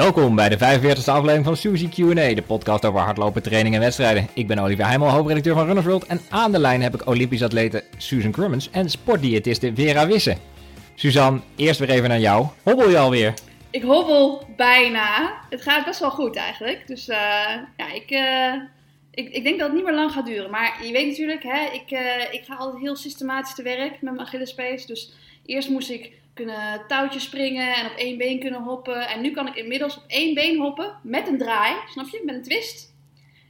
Welkom bij de 45e aflevering van Suzy Q&A, de podcast over hardlopen, training en wedstrijden. Ik ben Olivier Heimel, hoofdredacteur van Runners World en aan de lijn heb ik Olympisch atlete Susan Crummins en sportdiëtiste Vera Wisse. Suzanne, eerst weer even naar jou. Hobbel je alweer? Ik hobbel bijna. Het gaat best wel goed eigenlijk. Dus uh, ja, ik, uh, ik, ik denk dat het niet meer lang gaat duren. Maar je weet natuurlijk, hè, ik, uh, ik ga altijd heel systematisch te werk met mijn Achillespees. Dus eerst moest ik kunnen touwtjes springen en op één been kunnen hoppen. En nu kan ik inmiddels op één been hoppen met een draai, snap je? Met een twist.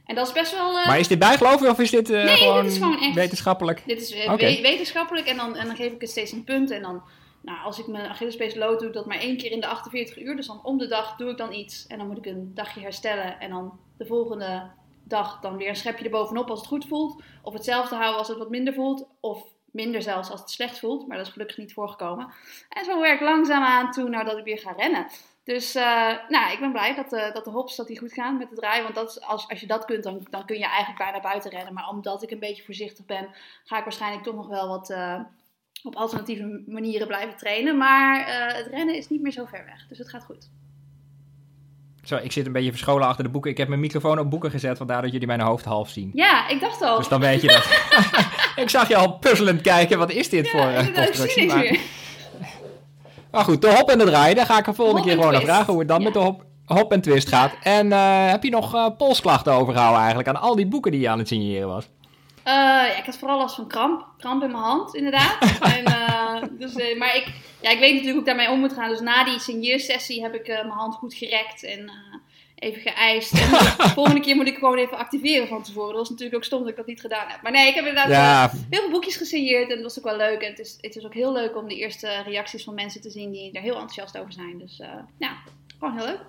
En dat is best wel... Uh... Maar is dit bijgeloof of is dit, uh, nee, gewoon, dit is gewoon echt... wetenschappelijk? Dit is uh, okay. wetenschappelijk en dan, en dan geef ik het steeds een punt. En dan, nou, als ik mijn Achillespees lood, doe ik dat maar één keer in de 48 uur. Dus dan om de dag doe ik dan iets. En dan moet ik een dagje herstellen. En dan de volgende dag dan weer een schepje erbovenop als het goed voelt. Of hetzelfde houden als het wat minder voelt. Of minder zelfs als het slecht voelt, maar dat is gelukkig niet voorgekomen. En zo werk ik langzaam aan toe nadat ik weer ga rennen. Dus uh, nou, ik ben blij dat de, dat de hops dat die goed gaan met de draai. Want dat, als, als je dat kunt, dan, dan kun je eigenlijk bijna buiten rennen. Maar omdat ik een beetje voorzichtig ben, ga ik waarschijnlijk toch nog wel wat uh, op alternatieve manieren blijven trainen. Maar uh, het rennen is niet meer zo ver weg. Dus het gaat goed. Zo, ik zit een beetje verscholen achter de boeken. Ik heb mijn microfoon op boeken gezet, vandaar dat jullie mijn hoofd half zien. Ja, ik dacht al. Dus dan weet je dat. ik zag je al puzzelend kijken, wat is dit ja, voor uh, constructie? Maar... maar goed, de hop en de draai, daar ga ik er volgende keer gewoon naar vragen hoe het dan ja. met de hop, hop en twist gaat. En uh, heb je nog uh, polsklachten overgehouden eigenlijk aan al die boeken die je aan het signeren was? Uh, ja, ik had vooral last van kramp. Kramp in mijn hand, inderdaad. en, uh, dus, uh, maar ik, ja, ik weet natuurlijk hoe ik daarmee om moet gaan. Dus na die signeersessie heb ik mijn hand goed gerekt en even geëist. En de volgende keer moet ik gewoon even activeren van tevoren. Dat was natuurlijk ook stom dat ik dat niet gedaan heb. Maar nee, ik heb inderdaad ja. heel veel boekjes gesigneerd. En dat was ook wel leuk. En het is, het is ook heel leuk om de eerste reacties van mensen te zien die er heel enthousiast over zijn. Dus ja, gewoon heel leuk.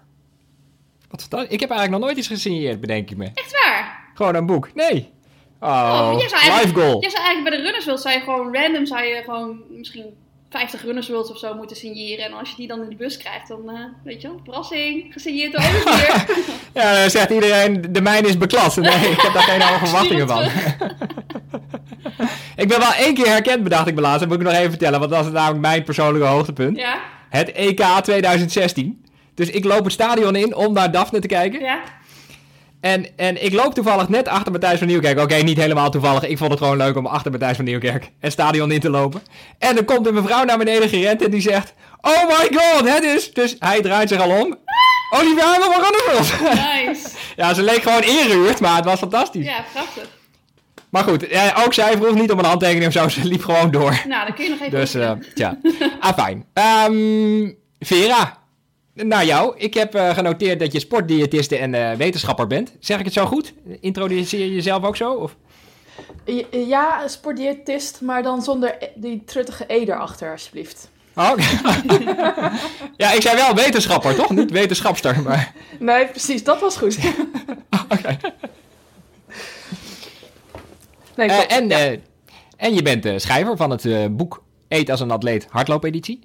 Wat ik heb eigenlijk nog nooit iets gesigneerd, bedenk ik me. Echt waar? Gewoon een boek. Nee. Oh, oh life goal. Je zou eigenlijk bij de runners wilt, zou je gewoon random, zou je gewoon misschien 50 runners of zo moeten signeren. En als je die dan in de bus krijgt, dan uh, weet je wel, verrassing, gesigneerd door Olivier. ja, dan zegt iedereen, de mijne is beklad. Nee, ik heb daar geen hoge verwachtingen van. ik ben wel één keer herkend, bedacht ik me laatst. Dat moet ik nog even vertellen, want dat was namelijk mijn persoonlijke hoogtepunt. Ja? Het EK 2016. Dus ik loop het stadion in om naar Daphne te kijken. Ja? En, en ik loop toevallig net achter Matthijs van Nieuwkerk. Oké, okay, niet helemaal toevallig. Ik vond het gewoon leuk om achter Matthijs van Nieuwkerk het stadion in te lopen. En dan komt een mevrouw naar beneden gerend en die zegt... Oh my god, het is... Dus hij draait zich al om. Olivier Heimel van Runners Nice. ja, ze leek gewoon ingehuurd, maar het was fantastisch. Ja, prachtig. Maar goed, ook zij vroeg niet om een handtekening of zo. Ze liep gewoon door. Nou, dan kun je nog even... Dus, uh, tja. ah, fijn. Um, Vera, naar jou. Ik heb uh, genoteerd dat je sportdiëtiste en uh, wetenschapper bent. Zeg ik het zo goed? Introduceer je jezelf ook zo? Of? Ja, sportdiëtist, maar dan zonder die truttige E erachter, alsjeblieft. Oh, okay. ja, ik zei wel wetenschapper, toch? Niet wetenschapster, maar... Nee, precies, dat was goed. Oké. Okay. Nee, uh, en, ja. en je bent schrijver van het boek Eet als een atleet hardloopeditie.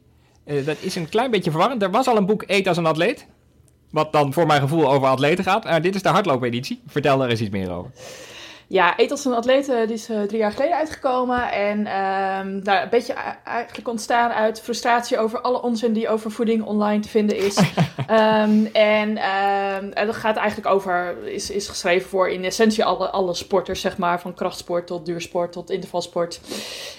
Uh, dat is een klein beetje verwarrend. Er was al een boek Eet als een atleet. Wat dan voor mijn gevoel over atleten gaat. Uh, dit is de hardloopeditie. Vertel daar eens iets meer over. Ja, Eet als een atleet die is uh, drie jaar geleden uitgekomen. En nou, een beetje eigenlijk ontstaan uit frustratie over alle onzin die over voeding online te vinden is. um, en um, dat gaat eigenlijk over, is, is geschreven voor in essentie alle, alle sporters, zeg maar. Van krachtsport tot duursport tot intervalsport.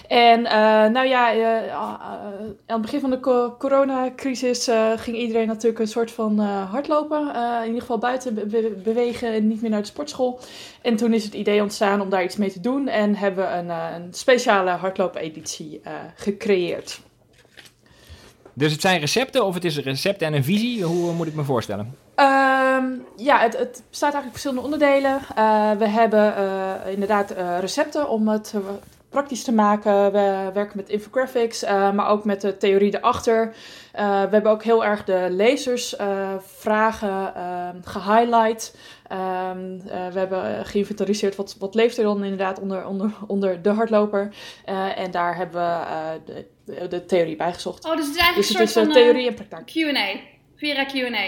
En uh, nou ja, aan het begin van de co coronacrisis ging iedereen natuurlijk een soort van hardlopen. in ieder geval buiten be bewegen en niet meer naar de sportschool. En toen is het idee ontstaan om daar iets mee te doen. En hebben we een, een speciale hardloopeditie gecreëerd. Dus het zijn recepten of het is een recept en een visie? Hoe moet ik me voorstellen? Um, ja, het, het, bestaat eigenlijk uit verschillende onderdelen. Uh, we hebben uh, inderdaad uh, recepten om het praktisch te maken. We werken met infographics, maar ook met de theorie erachter. We hebben ook heel erg de lezers vragen gehighlight. Um, we hebben geïnventariseerd wat, wat leeft er dan inderdaad onder, onder, onder de hardloper. en daar hebben we de, de, theorie bijgezocht. Oh, dus het is eigenlijk dus een soort is van theorie en praktijk. Q&A. Vera Q&A.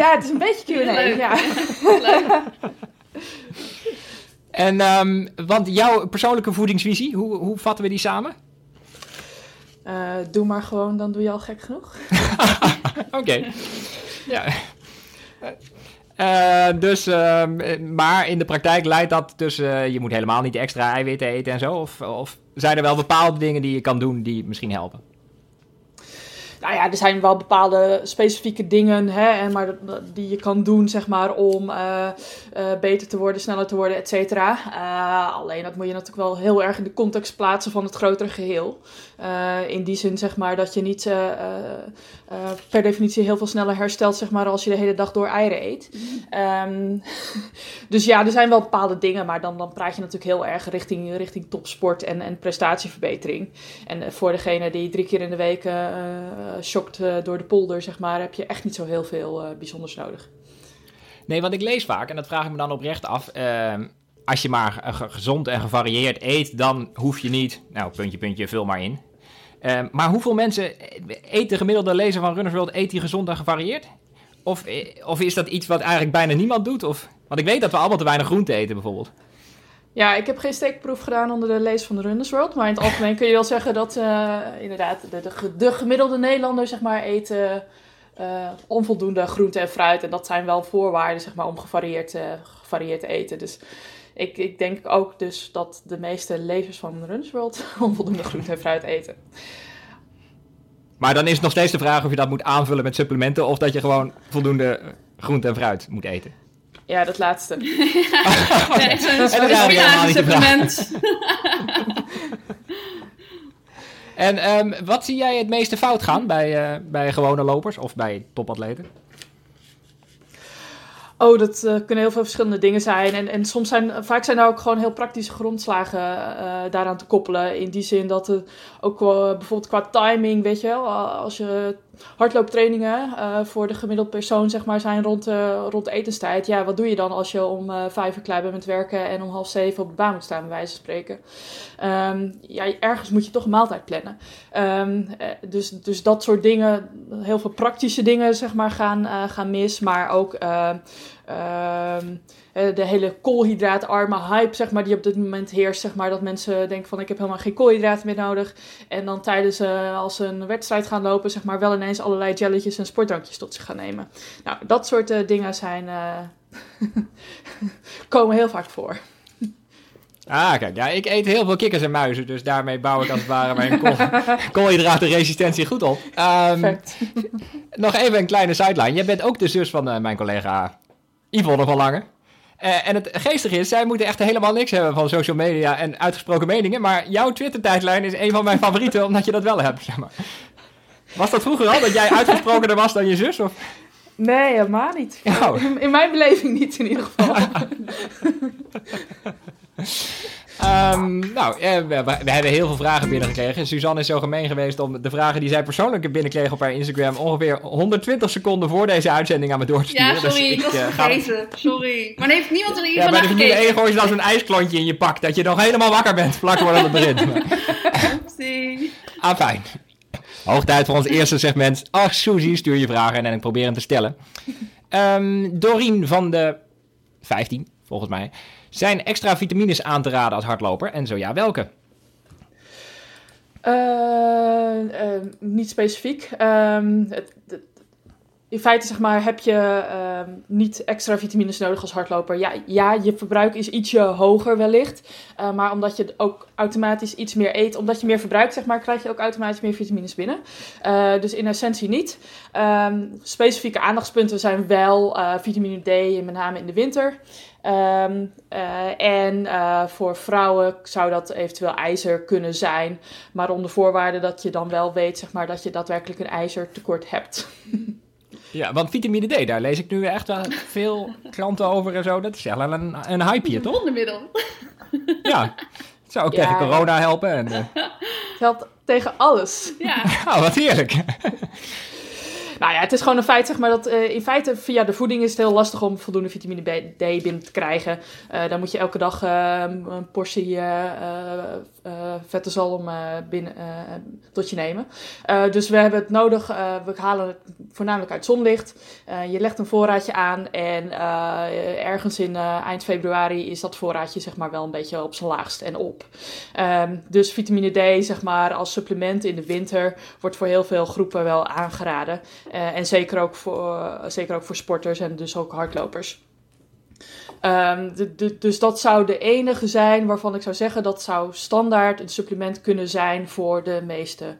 ja, het is een beetje Q&A. Leuk. Ja. Leuk. En, um, want jouw persoonlijke voedingsvisie, hoe, hoe vatten we die samen? Uh, doe maar gewoon, dan doe je al gek genoeg. Oké. Ja. Eh, dus, ehm, maar in de praktijk leidt dat dus, eh, je moet helemaal niet extra eiwitten eten en zo? Of, of zijn er wel bepaalde dingen die je kan doen die misschien helpen? Nou ja, er zijn wel bepaalde specifieke dingen, hè, maar die je kan doen, zeg maar, om uh, uh, beter te worden, sneller te worden, et cetera. Uh, alleen dat moet je natuurlijk wel heel erg in de context plaatsen van het grotere geheel. In die zin, zeg maar, dat je niet per definitie heel veel sneller herstelt, zeg maar, als je de hele dag door eieren eet. Um, dus ja, er zijn wel bepaalde dingen, maar dan, dan praat je natuurlijk heel erg richting, richting topsport en, en prestatieverbetering. En voor degene die drie keer in de week shocked uh, door de polder, zeg maar, heb je echt niet zo heel veel bijzonders nodig. Nee, want ik lees vaak, en dat vraag ik me dan oprecht af. Uh, als je maar gezond en gevarieerd eet, dan hoef je niet. Nou, puntje, puntje, vul maar in. Ehm, maar hoeveel mensen eet de gemiddelde lezer van Runners World, eet die gezond en gevarieerd? Of, of is dat iets wat eigenlijk bijna niemand doet? Of, want ik weet dat we allemaal te weinig groente eten, bijvoorbeeld. Ja, ik heb geen steekproef gedaan onder de lees van de Runners World. Maar in het algemeen kun je wel zeggen dat uh, inderdaad de, de, de, gemiddelde Nederlander zeg maar, uh, onvoldoende groente en fruit. En dat zijn wel voorwaarden zeg maar, om gevarieerd, uh, gevarieerd te eten. Dus ik, ik denk ook dus dat de meeste lezers van de Runners World onvoldoende groente en fruit eten. Maar dan is het nog steeds de vraag of je dat moet aanvullen met supplementen of dat je gewoon voldoende groente en fruit moet eten. Ja, dat laatste. ja, zo'n speciaal supplement. en um, wat zie jij het meeste fout gaan bij, uh, bij gewone lopers of bij topatleten? Oh, dat uh, kunnen heel veel verschillende dingen zijn. En, en soms zijn, vaak zijn er ook gewoon heel praktische grondslagen uh, daaraan te koppelen. In die zin dat het ook bijvoorbeeld qua timing, weet je wel, als je hardlooptrainingen voor de gemiddelde persoon zeg maar zijn rond, rond etenstijd. Ja, wat doe je dan als je om vijf uur klaar bent met werken en om half zeven op de baan moet staan, bij wijze van spreken. Um, ja, ergens moet je toch een maaltijd plannen. Um, dus, dus dat soort dingen, heel veel praktische dingen zeg maar gaan, gaan mis, maar ook... Uh, de hele koolhydraatarme hype, zeg maar, die op dit moment heerst, zeg maar, dat mensen denken van ik heb helemaal geen koolhydraten meer nodig. En dan tijdens uh, als ze een wedstrijd gaan lopen, zeg maar, wel ineens allerlei jelletjes en sportdrankjes tot zich gaan nemen. Nou, dat soort uh, dingen zijn, komen heel vaak voor. Ah, kijk, ja, ik eet heel veel kikkers en muizen, dus daarmee bouw ik als het ware mijn kool, koolhydratenresistentie goed op. Um, nog even een kleine sideline. Jij bent ook de zus van mijn collega Yvonne van Lange. Uh, en het geestige is, zij moeten echt helemaal niks hebben van social media en uitgesproken meningen. Maar jouw Twitter-tijdlijn is een van mijn favorieten, omdat je dat wel hebt, zeg maar. Was dat vroeger al, dat jij uitgesprokener was dan je zus? Of? Nee, helemaal niet. Oh. In, in, mijn beleving niet, in ieder geval. Um, nou, we, we, hebben heel veel vragen binnengekregen. Suzanne is zo gemeen geweest om de vragen die zij persoonlijk binnenkreeg op haar Instagram ongeveer 120 seconden voor deze uitzending aan me door te sturen. Ja, sorry, dus ik, was uh, vergeten. Sorry. Maar heeft niemand er in ieder geval ja, bij de Formule 1 gooi je dan zo'n ijsklontje in je pak, dat je nog helemaal wakker bent vlak voordat het begint. Oepsie. Ah, fijn. Hoog tijd voor ons eerste segment. Ach, Suzy, stuur je vragen en ik probeer hem te stellen. Um, Dorien van de 15, volgens mij. Zijn extra vitamines aan te raden als hardloper? En zo ja, welke? Uh, uh, niet specifiek. Um, het, in feite zeg maar, heb je uh, niet extra vitamines nodig als hardloper. Ja, ja, je verbruik is ietsje hoger wellicht. Uh, maar omdat je ook automatisch iets meer eet, omdat je meer verbruikt, zeg maar, krijg je ook automatisch meer vitamines binnen. Dus in essentie niet. Um, specifieke aandachtspunten zijn wel vitamine D, met name in de winter. Um, uh, en uh, voor vrouwen zou dat eventueel ijzer kunnen zijn. Maar onder voorwaarde dat je dan wel weet zeg maar, dat je daadwerkelijk een ijzertekort hebt. Ja, want vitamine D, daar lees ik nu echt wel veel klanten over en zo. Dat is wel een, een hype hier, toch? Wondermiddel. Ja, het zou ook ja, tegen corona helpen. En, uh... Het helpt tegen alles. Ja. oh, wat heerlijk. Nou ja, het is gewoon een feit, zeg maar, dat uh, in feite via de voeding is het heel lastig om voldoende vitamine D binnen te krijgen. Uh, dan moet je elke dag uh, een portie vette zalm binnen, tot je nemen. dus we hebben het nodig, we halen het voornamelijk uit zonlicht. je legt een voorraadje aan en ergens in eind februari is dat voorraadje zeg maar wel een beetje op zijn laagst en op. Um, dus vitamine D, zeg maar, als supplement in de winter wordt voor heel veel groepen wel aangeraden. En zeker ook, voor, zeker ook voor sporters en dus ook hardlopers. Ehm, dus dat zou de enige zijn waarvan ik zou zeggen dat zou standaard een supplement kunnen zijn voor de meeste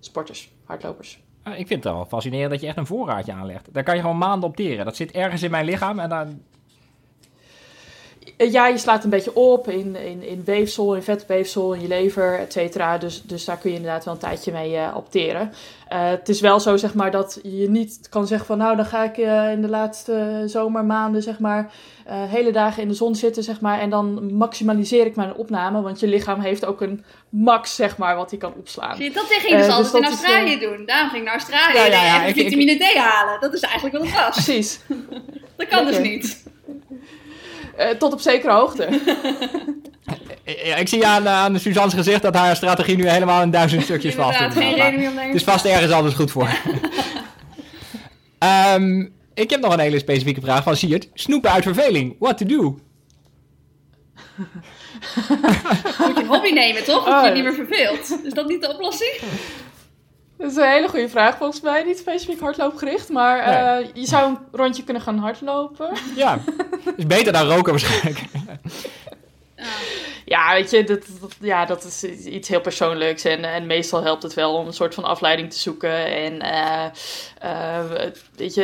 sporters, hardlopers. Ah, ik vind het wel fascinerend dat je echt een voorraadje aanlegt. Daar kan je gewoon maanden op teren. Dat zit ergens in mijn lichaam en dan ja, je slaat een beetje op in, in, in weefsel, in vetweefsel, in je lever, et cetera. Dus, dus daar kun je inderdaad wel een tijdje mee uh, opteren. Uh, het is wel zo, zeg maar, dat je niet kan zeggen van... nou, dan ga ik uh, in de laatste zomermaanden, zeg maar... hele dagen in de zon zitten, zeg maar... en dan maximaliseer ik mijn opname. Want je lichaam heeft ook een max, zeg maar, wat hij kan opslaan. Zie je, dat ging je dus altijd dus in Australië doen. Daarom ging ik naar Australië ja, ja, ja, en vitamine D halen. Dat is eigenlijk wat het was. Precies. dat kan dus niet. Uh, tot op zekere hoogte. Ja, ik zie aan, aan Suzanne's gezicht dat haar strategie nu helemaal in duizend stukjes valt. geen reden om Het is vast ergens anders goed voor. um, ik heb nog een hele specifieke vraag van Siert. Snoepen uit verveling. What to do? Moet je een hobby nemen, toch? Of oh, je niet meer verveelt. Is dat niet de oplossing? Dat is een hele goede vraag volgens mij. Niet specifiek hardloopgericht, maar uh, je zou een rondje kunnen gaan hardlopen. Ja, is beter dan roken waarschijnlijk. Ja, weet je, dat, ja, dat is iets heel persoonlijks. En, en meestal helpt het wel om een soort van afleiding te zoeken. En uh, uh, weet je,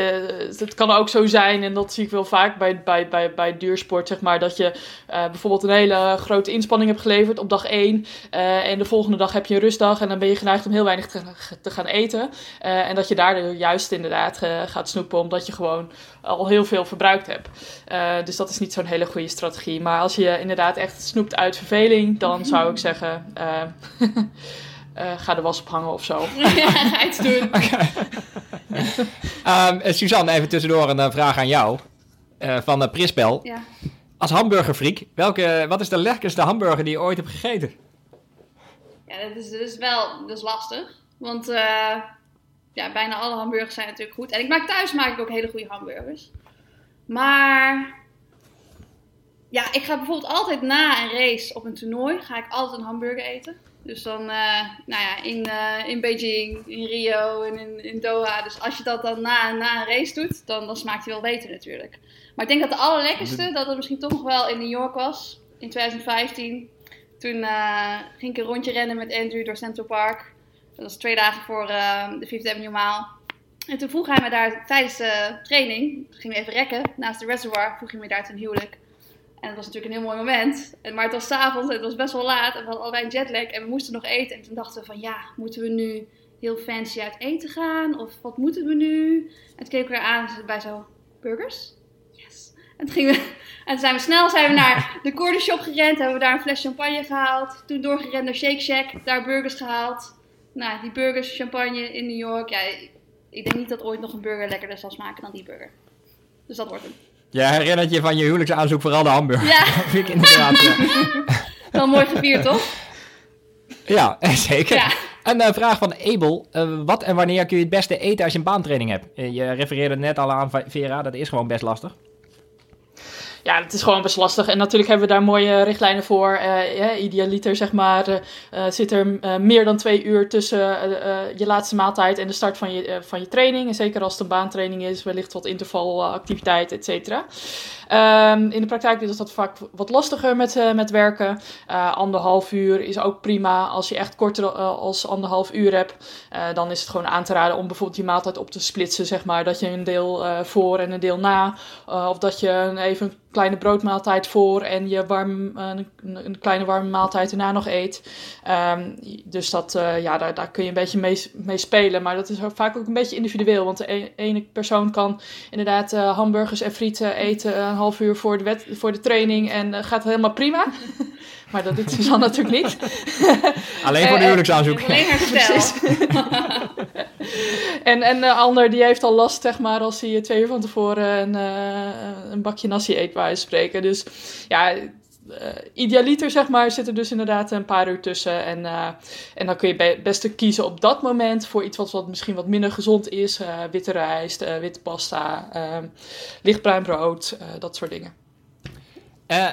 het kan ook zo zijn, en dat zie ik wel vaak bij, bij, bij, bij duursport, zeg maar, dat je uh, bijvoorbeeld een hele grote inspanning hebt geleverd op dag 1. en de volgende dag heb je een rustdag en dan ben je geneigd om heel weinig te, te gaan eten. en dat je daardoor juist inderdaad gaat snoepen, omdat je gewoon al heel veel verbruikt hebt. dus dat is niet zo'n hele goede strategie. Maar als je inderdaad echt snoept uit verveling, dan zou ik zeggen. Uh, uh, ga de was ophangen of zo. Ja, ga iets doen. um, Suzanne, even tussendoor een vraag aan jou. Uh, van Prispel. Ja. Als hamburgerfreak, welke, wat is de lekkerste hamburger die je ooit hebt gegeten? Ja, dat is, dat is wel dat is lastig. Want ja, bijna alle hamburgers zijn natuurlijk goed. En ik maak thuis maak ik ook hele goede hamburgers. Maar ja, ik ga bijvoorbeeld altijd na een race op een toernooi, ga ik altijd een hamburger eten. Dus dan, uh, nou ja, in, uh, in Beijing, in Rio en in, in Doha. Dus als je dat dan na, na een race doet, dan, dan smaakt hij wel beter natuurlijk. Maar ik denk dat de allerlekkerste, dat het misschien toch nog wel in New York was, in 2015. Toen uh, ging ik een rondje rennen met Andrew door Central Park. Dat was twee dagen voor de Fifth Avenue Mile. En toen vroeg hij me daar tijdens de training, ging we even rekken naast de reservoir, vroeg hij me daar ten huwelijk. En het was natuurlijk een heel mooi moment. En, maar het was s'avonds en het was best wel laat. En we hadden allebei een jetlag en we moesten nog eten. En toen dachten we van ja, moeten we nu heel fancy uit eten gaan? Of wat moeten we nu? En toen keken we aan bij zo, burgers? Yes. En toen, we, en toen zijn we snel zijn we naar de corner shop gerend. Hebben we daar een fles champagne gehaald. Toen doorgerend naar Shake Shack. Daar burgers gehaald. Nou, die burgers, champagne in New York. Ja, ik denk niet dat ooit nog een burger lekkerder zal smaken dan die burger. Dus dat wordt hem. Je herinnert je van je huwelijksaanzoek vooral de hamburger. Ja. dat vind ik inderdaad. Wel mooi gevierd, toch? Ja, zeker. Ja. Een uh, vraag van Abel. Uh, wat en wanneer kun je het beste eten als je een baantraining hebt? Uh, je refereerde net al aan, Vera, dat is gewoon best lastig ja, het is gewoon best lastig. En natuurlijk hebben we daar mooie richtlijnen voor. Ja, idealiter, zeg maar, uh, zit er meer dan twee uur tussen je laatste maaltijd en de start van je, van je training. En zeker als het een baantraining is, wellicht wat intervalactiviteit, et cetera. Um, in de praktijk is dat vaak wat lastiger met, met werken. anderhalf uur is ook prima. Als je echt korter als anderhalf uur hebt, dan is het gewoon aan te raden om bijvoorbeeld je maaltijd op te splitsen, zeg maar. Dat je een deel voor en een deel na. of dat je even kleine broodmaaltijd voor en je warm, een, een kleine warme maaltijd erna nog eet. Um, dus dat, ja, daar, daar kun je een beetje mee, mee spelen. Maar dat is vaak ook een beetje individueel. Want de e-, ene persoon kan inderdaad hamburgers en frieten eten een half uur voor de, wet, voor de training en uh, gaat helemaal prima. maar dat doet Suzanne natuurlijk niet. Alleen voor de huwelijksaanzoek. Alleen herstel. en, en de ander die heeft al last, zeg maar, als hij twee uur van tevoren een, een bakje nasi eet, waar spreken. Dus ja, uh, idealiter zeg maar zit er dus inderdaad een paar uur tussen. En, uh, en dan kun je be best kiezen op dat moment voor iets wat, wat misschien wat minder gezond is. Uh, witte rijst, witte pasta, lichtbruin brood, dat soort dingen.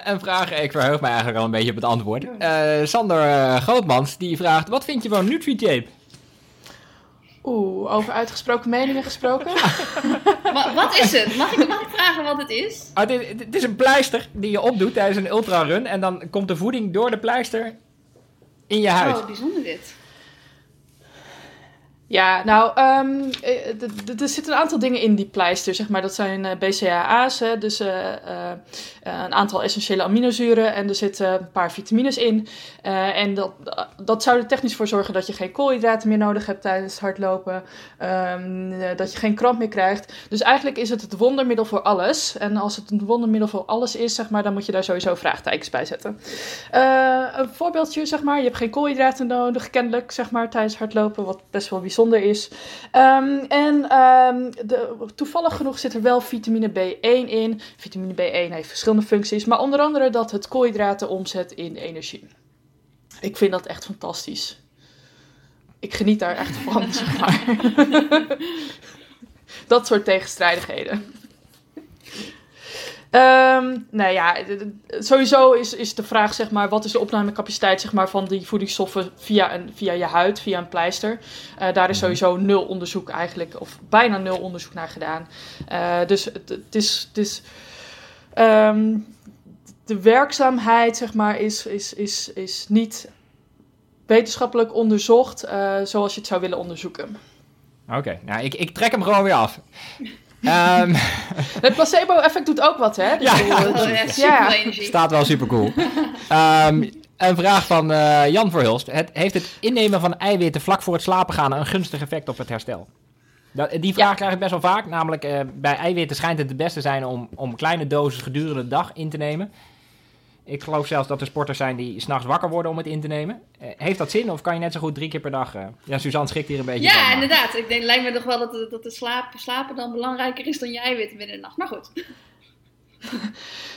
een vraag, ik verheug me eigenlijk al een beetje op het antwoord. Sander Grootmans die vraagt, wat vind je van Nutritape? Oeh, over uitgesproken meningen gesproken. Maar wat is het? Mag ik, mag ik vragen wat het is? Ah, het, is, het is een pleister die je opdoet tijdens een ultrarun. En dan komt de voeding door de pleister in je huid. Oh, bijzonder dit. Ja, nou, ehm, eh, er zitten een aantal dingen in die pleister, zeg maar. Dat zijn eh, BCAA's, hè, dus eh, een aantal essentiële aminozuren en er zitten een paar vitamines in. En dat, dat zou er technisch voor zorgen dat je geen koolhydraten meer nodig hebt tijdens hardlopen, Ehm, eh, dat je geen kramp meer krijgt. Dus eigenlijk is het het wondermiddel voor alles. En als het een wondermiddel voor alles is, zeg maar, dan moet je daar sowieso vraagtekens bij zetten. Een voorbeeldje, zeg maar, je hebt geen koolhydraten nodig, kennelijk, zeg maar, tijdens hardlopen, wat best wel bijzonder is. Ehm, en ehm, de, toevallig genoeg zit er wel vitamine B1 in. Vitamine B1 heeft verschillende functies, maar onder andere dat het koolhydraten omzet in energie. Ik vind dat echt fantastisch. Ik geniet daar echt van, zeg maar. dat soort tegenstrijdigheden. Ehm, nou ja, sowieso is, is de vraag, zeg maar, wat is de opnamecapaciteit zeg maar, van die voedingsstoffen via, een, via je huid, via een pleister? Eh, daar is sowieso nul onderzoek eigenlijk, of bijna nul onderzoek naar gedaan. Eh, dus het, het is, het is ehm, de werkzaamheid, zeg maar, is, is, is, is niet wetenschappelijk onderzocht eh, zoals je het zou willen onderzoeken. Oké, nou ik, ik trek hem gewoon weer af. Ehm, Het placebo-effect doet ook wat, hè? Dus Ja. Oh, ja, energie. staat wel super cool. Ehm, een vraag van eh, Jan Verhulst. Het, heeft het innemen van eiwitten vlak voor het slapen gaan een gunstig effect op het herstel? Dat, die vraag Ja. krijg ik best wel vaak. Namelijk, eh, bij eiwitten schijnt het het beste zijn om, om kleine doses gedurende de dag in te nemen. Ik geloof zelfs dat er sporters zijn die s'nachts wakker worden om het in te nemen. Eh, heeft dat zin of kan je net zo goed drie keer per dag... eh, ja, Suzanne schikt hier een beetje Ja, inderdaad. Ik denk, lijkt me toch wel dat, de- dat de slaap, slapen dan belangrijker is dan je eiwitten binnen de nacht. Maar goed.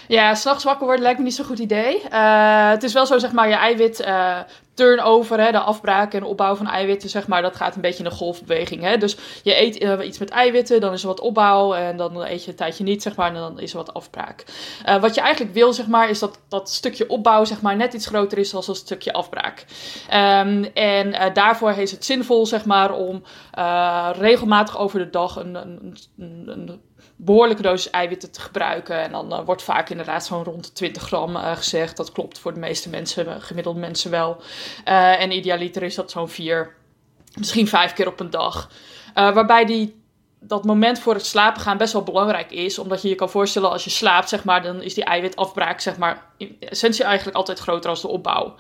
Ja, s'nachts wakker worden lijkt me niet zo'n goed idee. Eh, het is wel zo, zeg maar, je eiwit eh, turnover, hè, de afbraak en opbouw van eiwitten, zeg maar, dat gaat een beetje in een golfbeweging. Hè? Dus je eet eh, iets met eiwitten, dan is er wat opbouw en dan eet je een tijdje niet, zeg maar, en dan is er wat afbraak. Wat je eigenlijk wil, zeg maar, is dat dat stukje opbouw, zeg maar, net iets groter is dan een stukje afbraak. Ehm, en daarvoor is het zinvol, zeg maar, om regelmatig over de dag een, een, een behoorlijke dosis eiwitten te gebruiken. En dan eh, wordt vaak inderdaad zo'n rond de 20 gram eh, gezegd. Dat klopt voor de meeste mensen, eh, gemiddelde mensen wel. En idealiter is dat zo'n vier, misschien vijf keer op een dag. Waarbij die, dat moment voor het slapen gaan best wel belangrijk is. Omdat je je kan voorstellen als je slaapt, zeg maar, dan is die eiwitafbraak zeg maar, in essentie eigenlijk altijd groter als de opbouw.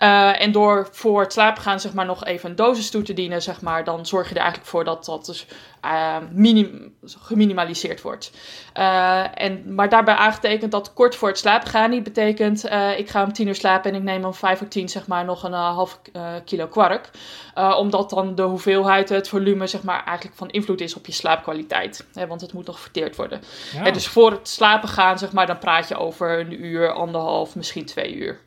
Eh, en door voor het slapen gaan zeg maar, nog even een dosis toe te dienen, zeg maar, dan zorg je er eigenlijk voor dat dat dus, eh, minim, geminimaliseerd wordt. Eh, en, maar daarbij aangetekend dat kort voor het slapen gaan niet betekent... ik ga om tien uur slapen en ik neem om vijf uur tien zeg maar, nog een half kilo kwark. Omdat dan de hoeveelheid, het volume zeg maar, eigenlijk van invloed is op je slaapkwaliteit. Hè, want het moet nog verteerd worden. Ja. Dus voor het slapen gaan, zeg maar, dan praat je over een uur, anderhalf, misschien twee uur.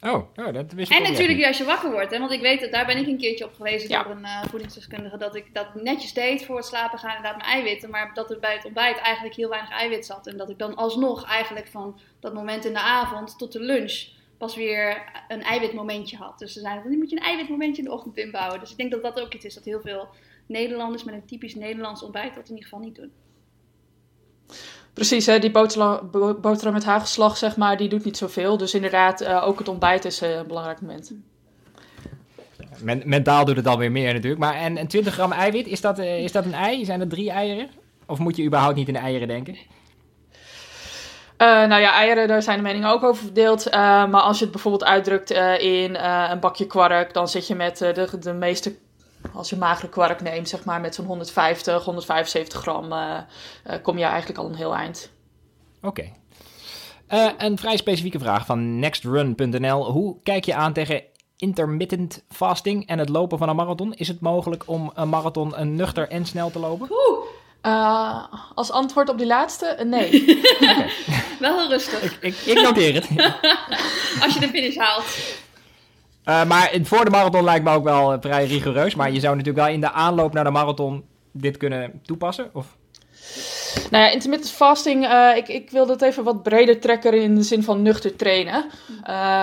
Oh, oh, dat wist ik En niet natuurlijk als je wakker wordt. Hè? Want ik weet, dat daar ben ik een keertje op gewezen Ja. door een eh, voedingsdeskundige. Dat ik dat netjes deed voor het slapen gaan, inderdaad mijn eiwitten. Maar dat er bij het ontbijt eigenlijk heel weinig eiwit zat. En dat ik dan alsnog eigenlijk van dat moment in de avond tot de lunch pas weer een eiwitmomentje had. Dus ze zeiden nu moet je een eiwitmomentje in de ochtend inbouwen. Dus ik denk dat dat ook iets is dat heel veel Nederlanders met een typisch Nederlands ontbijt dat in ieder geval niet doen. Precies, hè, die boterham, bo- boterham met hagelslag, zeg maar, die doet niet zoveel. Dus inderdaad, eh, ook het ontbijt is eh, een belangrijk moment. Men- mentaal doet het alweer meer natuurlijk. Maar en, en 20 gram eiwit, is dat, eh, is dat een ei? Zijn dat drie eieren? Of moet je überhaupt niet in de eieren denken? Nou ja, eieren, daar zijn de meningen ook over verdeeld. Maar als je het bijvoorbeeld uitdrukt in een bakje kwark, dan zit je met de, de meeste, als je magere kwark neemt, zeg maar met zo'n 150, 175 gram, eh, eh, kom je eigenlijk al een heel eind. Oké. Eh, een vrij specifieke vraag van nextrun.nl. Hoe kijk je aan tegen intermittent fasting en het lopen van een marathon? Is het mogelijk om een marathon een nuchter en snel te lopen? Oeh, Eh, als antwoord op die laatste, nee. wel heel rustig. Ik, ik, ik noteer het. Als je de finish haalt. Eh, maar voor de marathon lijkt me ook wel eh, vrij rigoureus. Maar je zou natuurlijk wel in de aanloop naar de marathon dit kunnen toepassen? Of? Nou ja, intermittent fasting, uh, ik, ik wil dat even wat breder trekken in de zin van nuchter trainen.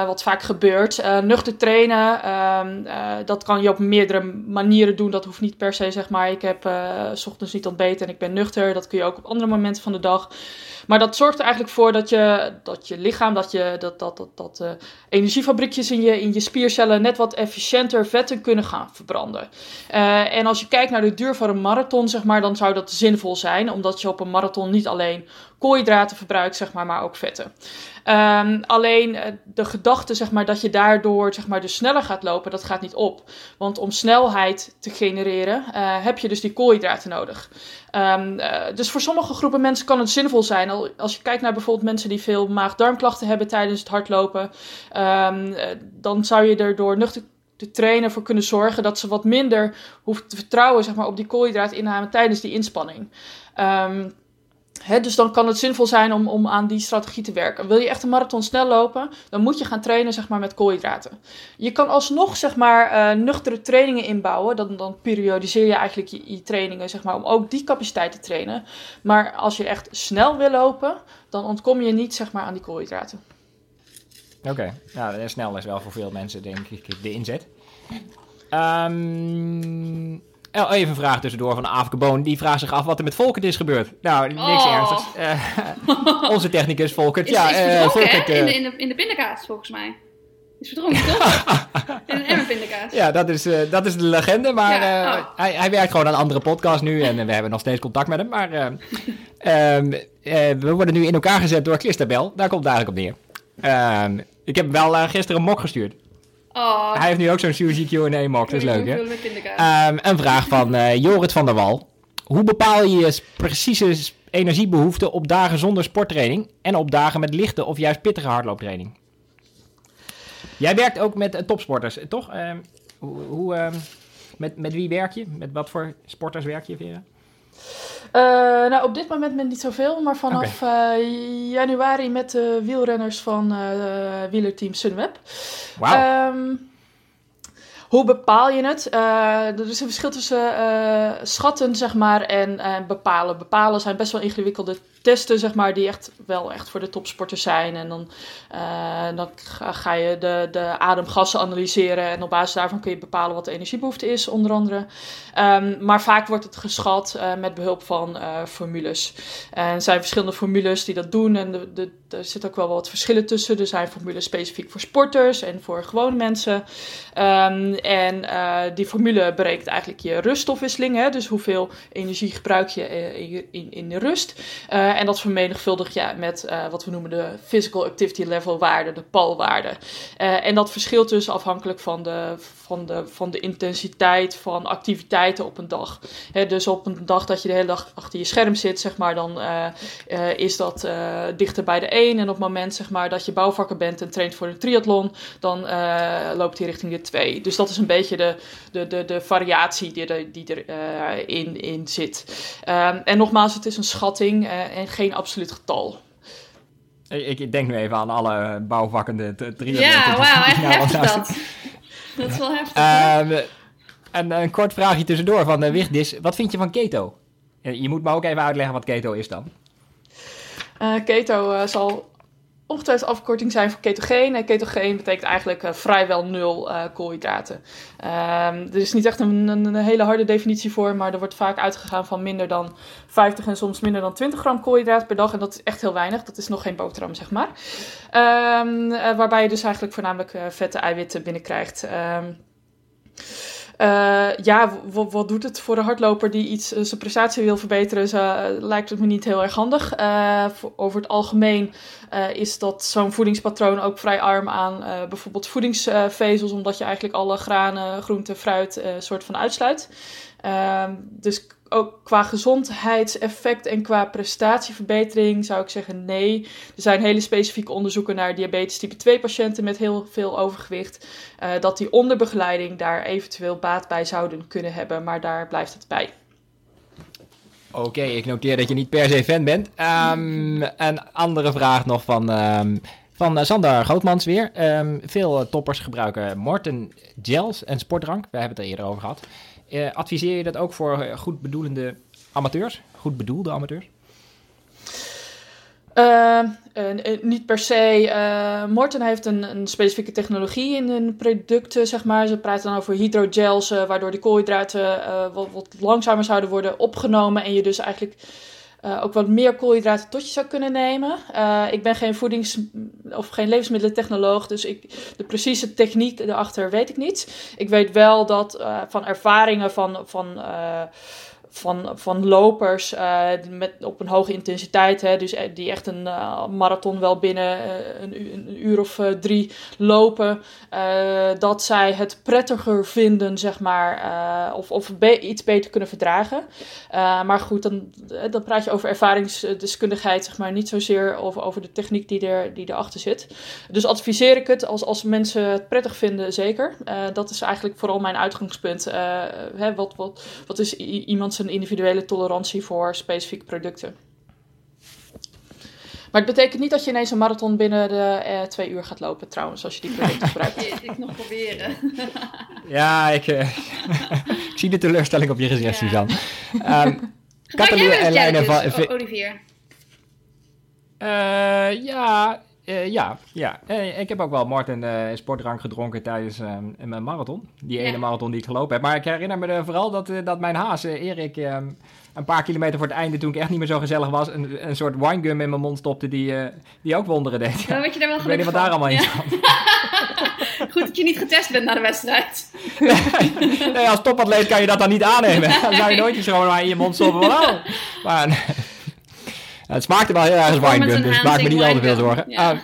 Wat vaak gebeurt. Nuchter trainen, ehm, dat kan je op meerdere manieren doen. Dat hoeft niet per se, zeg maar, ik heb s ochtends niet ontbeten en ik ben nuchter. Dat kun je ook op andere momenten van de dag. Maar dat zorgt er eigenlijk voor dat je, dat je lichaam, dat, je, dat, dat, dat, dat uh, energiefabriekjes in je, in je spiercellen net wat efficiënter vetten kunnen gaan verbranden. Uh, en als je kijkt naar de duur van een marathon, zeg maar, dan zou dat zinvol zijn, omdat je op een marathon niet alleen koolhydraten verbruikt, zeg maar, maar ook vetten. Um, alleen uh, de gedachte, zeg maar, dat je daardoor, zeg maar, dus sneller gaat lopen, dat gaat niet op. Want om snelheid te genereren, uh, heb je dus die koolhydraten nodig. Um, uh, dus voor sommige groepen mensen kan het zinvol zijn. Als je kijkt naar bijvoorbeeld mensen die veel maag-darmklachten hebben tijdens het hardlopen, um, dan zou je er door nuchter te trainen voor kunnen zorgen dat ze wat minder hoeven te vertrouwen zeg maar, op die koolhydraatinname tijdens die inspanning. Dus dan kan het zinvol zijn om, om aan die strategie te werken. Wil je echt een marathon snel lopen, dan moet je gaan trainen zeg maar, met koolhydraten. Je kan alsnog zeg maar, uh, nuchtere trainingen inbouwen. Dan, dan periodiseer je eigenlijk je, je, trainingen zeg maar, om ook die capaciteit te trainen. Maar als je echt snel wil lopen, dan ontkom je niet zeg maar, aan die koolhydraten. Oké, nou, snel is wel voor veel mensen denk ik de inzet. Um, Oh, even een vraag tussendoor van Afke Boon. Die vraagt zich af wat er met Volkert is gebeurd. Nou, niks oh. ernstigs. Uh, onze technicus Volkert. Is, ja, is uh, Volkert, in, de, in, de, in de pindakaas, volgens mij. Is verdronken, toch? in een pindakaas. Ja, dat is, dat is de legende. Maar ja, oh. hij, hij werkt gewoon aan een andere podcast nu. En we hebben nog steeds contact met hem. Maar um, we worden nu in elkaar gezet door Christabel. Daar komt het eigenlijk op neer. Ehm, ik heb hem wel gisteren een mok gestuurd. Oh. Hij heeft nu ook zo'n Suzy Q&A mock, dat is leuk hè? Um, een vraag van uh, Jorrit van der Wal. Hoe bepaal je je precieze energiebehoeften op dagen zonder sporttraining en op dagen met lichte of juist pittige hardlooptraining? Jij werkt ook met uh, topsporters, toch? Uh, hoe, hoe uh, met, met wie werk je? Met wat voor sporters werk je, Vera? Uh, nou, op dit moment met niet zoveel, maar vanaf okay. uh, januari met de wielrenners van uh, wielerteam Sunweb. Wow. Um, hoe bepaal je het? er is een verschil tussen schatten, zeg maar, en bepalen. Bepalen zijn best wel ingewikkelde testen, zeg maar, die echt wel echt voor de topsporters zijn. En dan, dan ga je de, de ademgassen analyseren en op basis daarvan kun je bepalen wat de energiebehoefte is, onder andere. Um, maar vaak wordt het geschat met behulp van formules. En er zijn verschillende formules die dat doen en de, de, er zit ook wel wat verschillen tussen. Er zijn formules specifiek voor sporters en voor gewone mensen. Um, en die formule berekent eigenlijk je ruststofwisseling, hè, dus hoeveel energie gebruik je in, in, in de rust. en dat vermenigvuldig je met uh, wat we noemen de physical activity level waarde, de PAL-waarde. Uh, en dat verschilt dus afhankelijk van de, van, de, van de intensiteit van activiteiten op een dag. He, dus op een dag dat je de hele dag achter je scherm zit, zeg maar, dan uh, is dat dichter bij de 1. En op het moment zeg maar, dat je bouwvakker bent en traint voor een triathlon, dan loopt hij richting de 2. Dus dat is een beetje de, de, de, de variatie die, er, die erin in, in zit. Um, en nogmaals, het is een schatting en geen absoluut getal. Ik, ik denk nu even aan alle bouwvakkende triathleten. Ja, wauw, echt heftig dat. Dat is wel heftig. Uh, en een kort vraagje tussendoor van uh, Wigdis. Wat vind je van keto? Je moet me ook even uitleggen wat keto is dan. Uh, keto uh, zal ongetwijfeld afkorting zijn voor ketogeen. En ketogeen betekent eigenlijk uh, vrijwel nul uh, koolhydraten. Um, er is niet echt een, een, hele harde definitie voor, maar er wordt vaak uitgegaan van minder dan 50 en soms minder dan 20 gram koolhydraten per dag. En dat is echt heel weinig. Dat is nog geen boterham, zeg maar. Um, uh, waarbij je dus eigenlijk voornamelijk vette eiwitten binnenkrijgt. Um, uh, ja, wat doet het voor de hardloper die iets uh, zijn prestatie wil verbeteren? Zo, uh, lijkt het me niet heel erg handig. Voor, over het algemeen is dat zo'n voedingspatroon ook vrij arm aan bijvoorbeeld voedingsvezels, omdat je eigenlijk alle granen, groenten, fruit soort van uitsluit. Ehm, dus ook qua gezondheidseffect en qua prestatieverbetering zou ik zeggen nee. Er zijn hele specifieke onderzoeken naar diabetes type 2 patiënten met heel veel overgewicht. Uh, dat die onder begeleiding daar eventueel baat bij zouden kunnen hebben, maar daar blijft het bij. Oké, ik noteer dat je niet per se fan bent. Um, een andere vraag nog van, um, van Sander Grootmans weer. Um, veel toppers gebruiken Morten gels en sportdrank. We hebben het er eerder over gehad. Uh, adviseer je dat ook voor goed bedoelende amateurs? Goed bedoelde amateurs? Uh, uh, niet per se. Morten heeft een, een, specifieke technologie in hun producten, zeg maar. Ze praten dan over hydrogels, waardoor de koolhydraten wat, langzamer zouden worden opgenomen. En je dus eigenlijk ook wat meer koolhydraten tot je zou kunnen nemen. ik ben geen voedings- of geen levensmiddelentechnoloog, dus ik, de precieze techniek erachter weet ik niet. Ik weet wel dat van ervaringen van. van van, van lopers uh, met, op een hoge intensiteit. Hè, dus eh, die echt een uh, marathon wel binnen een, een, uur of drie lopen. dat zij het prettiger vinden, zeg maar. of of iets beter kunnen verdragen. maar goed, dan, dan praat je over ervaringsdeskundigheid, zeg maar. Niet zozeer over, over de techniek die, er, die erachter zit. Dus adviseer ik het als, als mensen het prettig vinden, zeker. dat is eigenlijk vooral mijn uitgangspunt. Hè, wat, wat, wat is iemand zijn individuele tolerantie voor specifieke producten. Maar het betekent niet dat je ineens een marathon binnen de eh, twee uur gaat lopen, trouwens, als je die producten gebruikt. ik nog proberen. ja, ik, uh, ik zie de teleurstelling op je gezicht, ja. Suzanne. Um, Gebruik en lijnen van... Olivier? Uh, ja, uh, ja, ja. Uh, ik heb ook wel Martin uh, sportdrank gedronken tijdens mijn marathon. Die ene marathon die ik gelopen heb. Maar ik herinner me vooral dat, dat mijn haas, Erik, een paar kilometer voor het einde, toen ik echt niet meer zo gezellig was, een, een soort winegum in mijn mond stopte die, die ook wonderen deed. Ja. weet je daar wel ik weet niet wat daar allemaal in zat. Goed dat je niet getest bent na de wedstrijd. nee, als topatleet kan je dat dan niet aannemen. Dan zou je nooit eens gewoon maar in je mond stoppen. Oh. Maar het smaakte wel heel erg als winegum, dus maak me niet al te veel zorgen. Ja. Uh,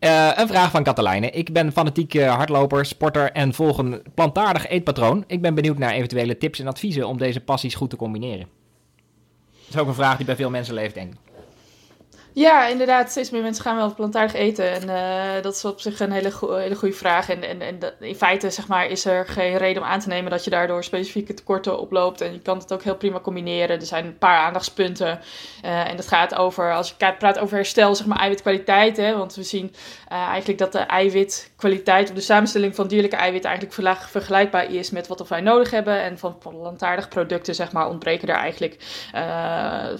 uh, een vraag van Katelijne. Ik ben fanatiek uh, hardloper, sporter en volg een plantaardig eetpatroon. Ik ben benieuwd naar eventuele tips en adviezen om deze passies goed te combineren. Dat is ook een vraag die bij veel mensen leeft, denk ik. Ja, inderdaad. Steeds meer mensen gaan wel plantaardig eten. En uh, dat is op zich een hele, hele goede vraag. En, en, en in feite zeg maar, is er geen reden om aan te nemen dat je daardoor specifieke tekorten oploopt. En je kan het ook heel prima combineren. Er zijn een paar aandachtspunten. Uh, en dat gaat over, als je praat over herstel, zeg maar eiwitkwaliteit. Hè, want we zien uh, eigenlijk dat de eiwitkwaliteit, of de samenstelling van dierlijke eiwitten eigenlijk vergelijkbaar is met wat wij nodig hebben. En van plantaardige producten, zeg maar, ontbreken er eigenlijk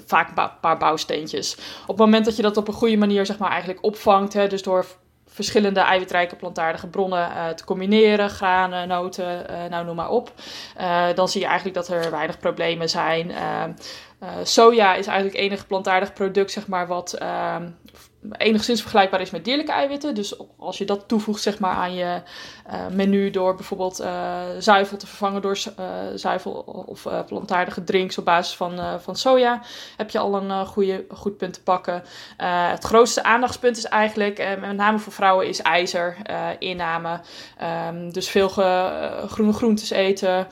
vaak een paar bouwsteentjes. Op het moment dat je dat op een goede manier zeg maar, eigenlijk opvangt. Hè, dus door verschillende eiwitrijke plantaardige bronnen uh, te combineren, granen, noten, uh, nou noem maar op. Uh, dan zie je eigenlijk dat er weinig problemen zijn. soja is eigenlijk het enige plantaardig product, zeg maar, wat ehm, enigszins vergelijkbaar is met dierlijke eiwitten. Dus als je dat toevoegt zeg maar, aan je uh, menu door bijvoorbeeld uh, zuivel te vervangen door uh, zuivel of plantaardige drinks op basis van, van soja, heb je al een goede, goed punt te pakken. het grootste aandachtspunt is eigenlijk, met name voor vrouwen, is ijzer inname. Um, dus veel groene groentes eten,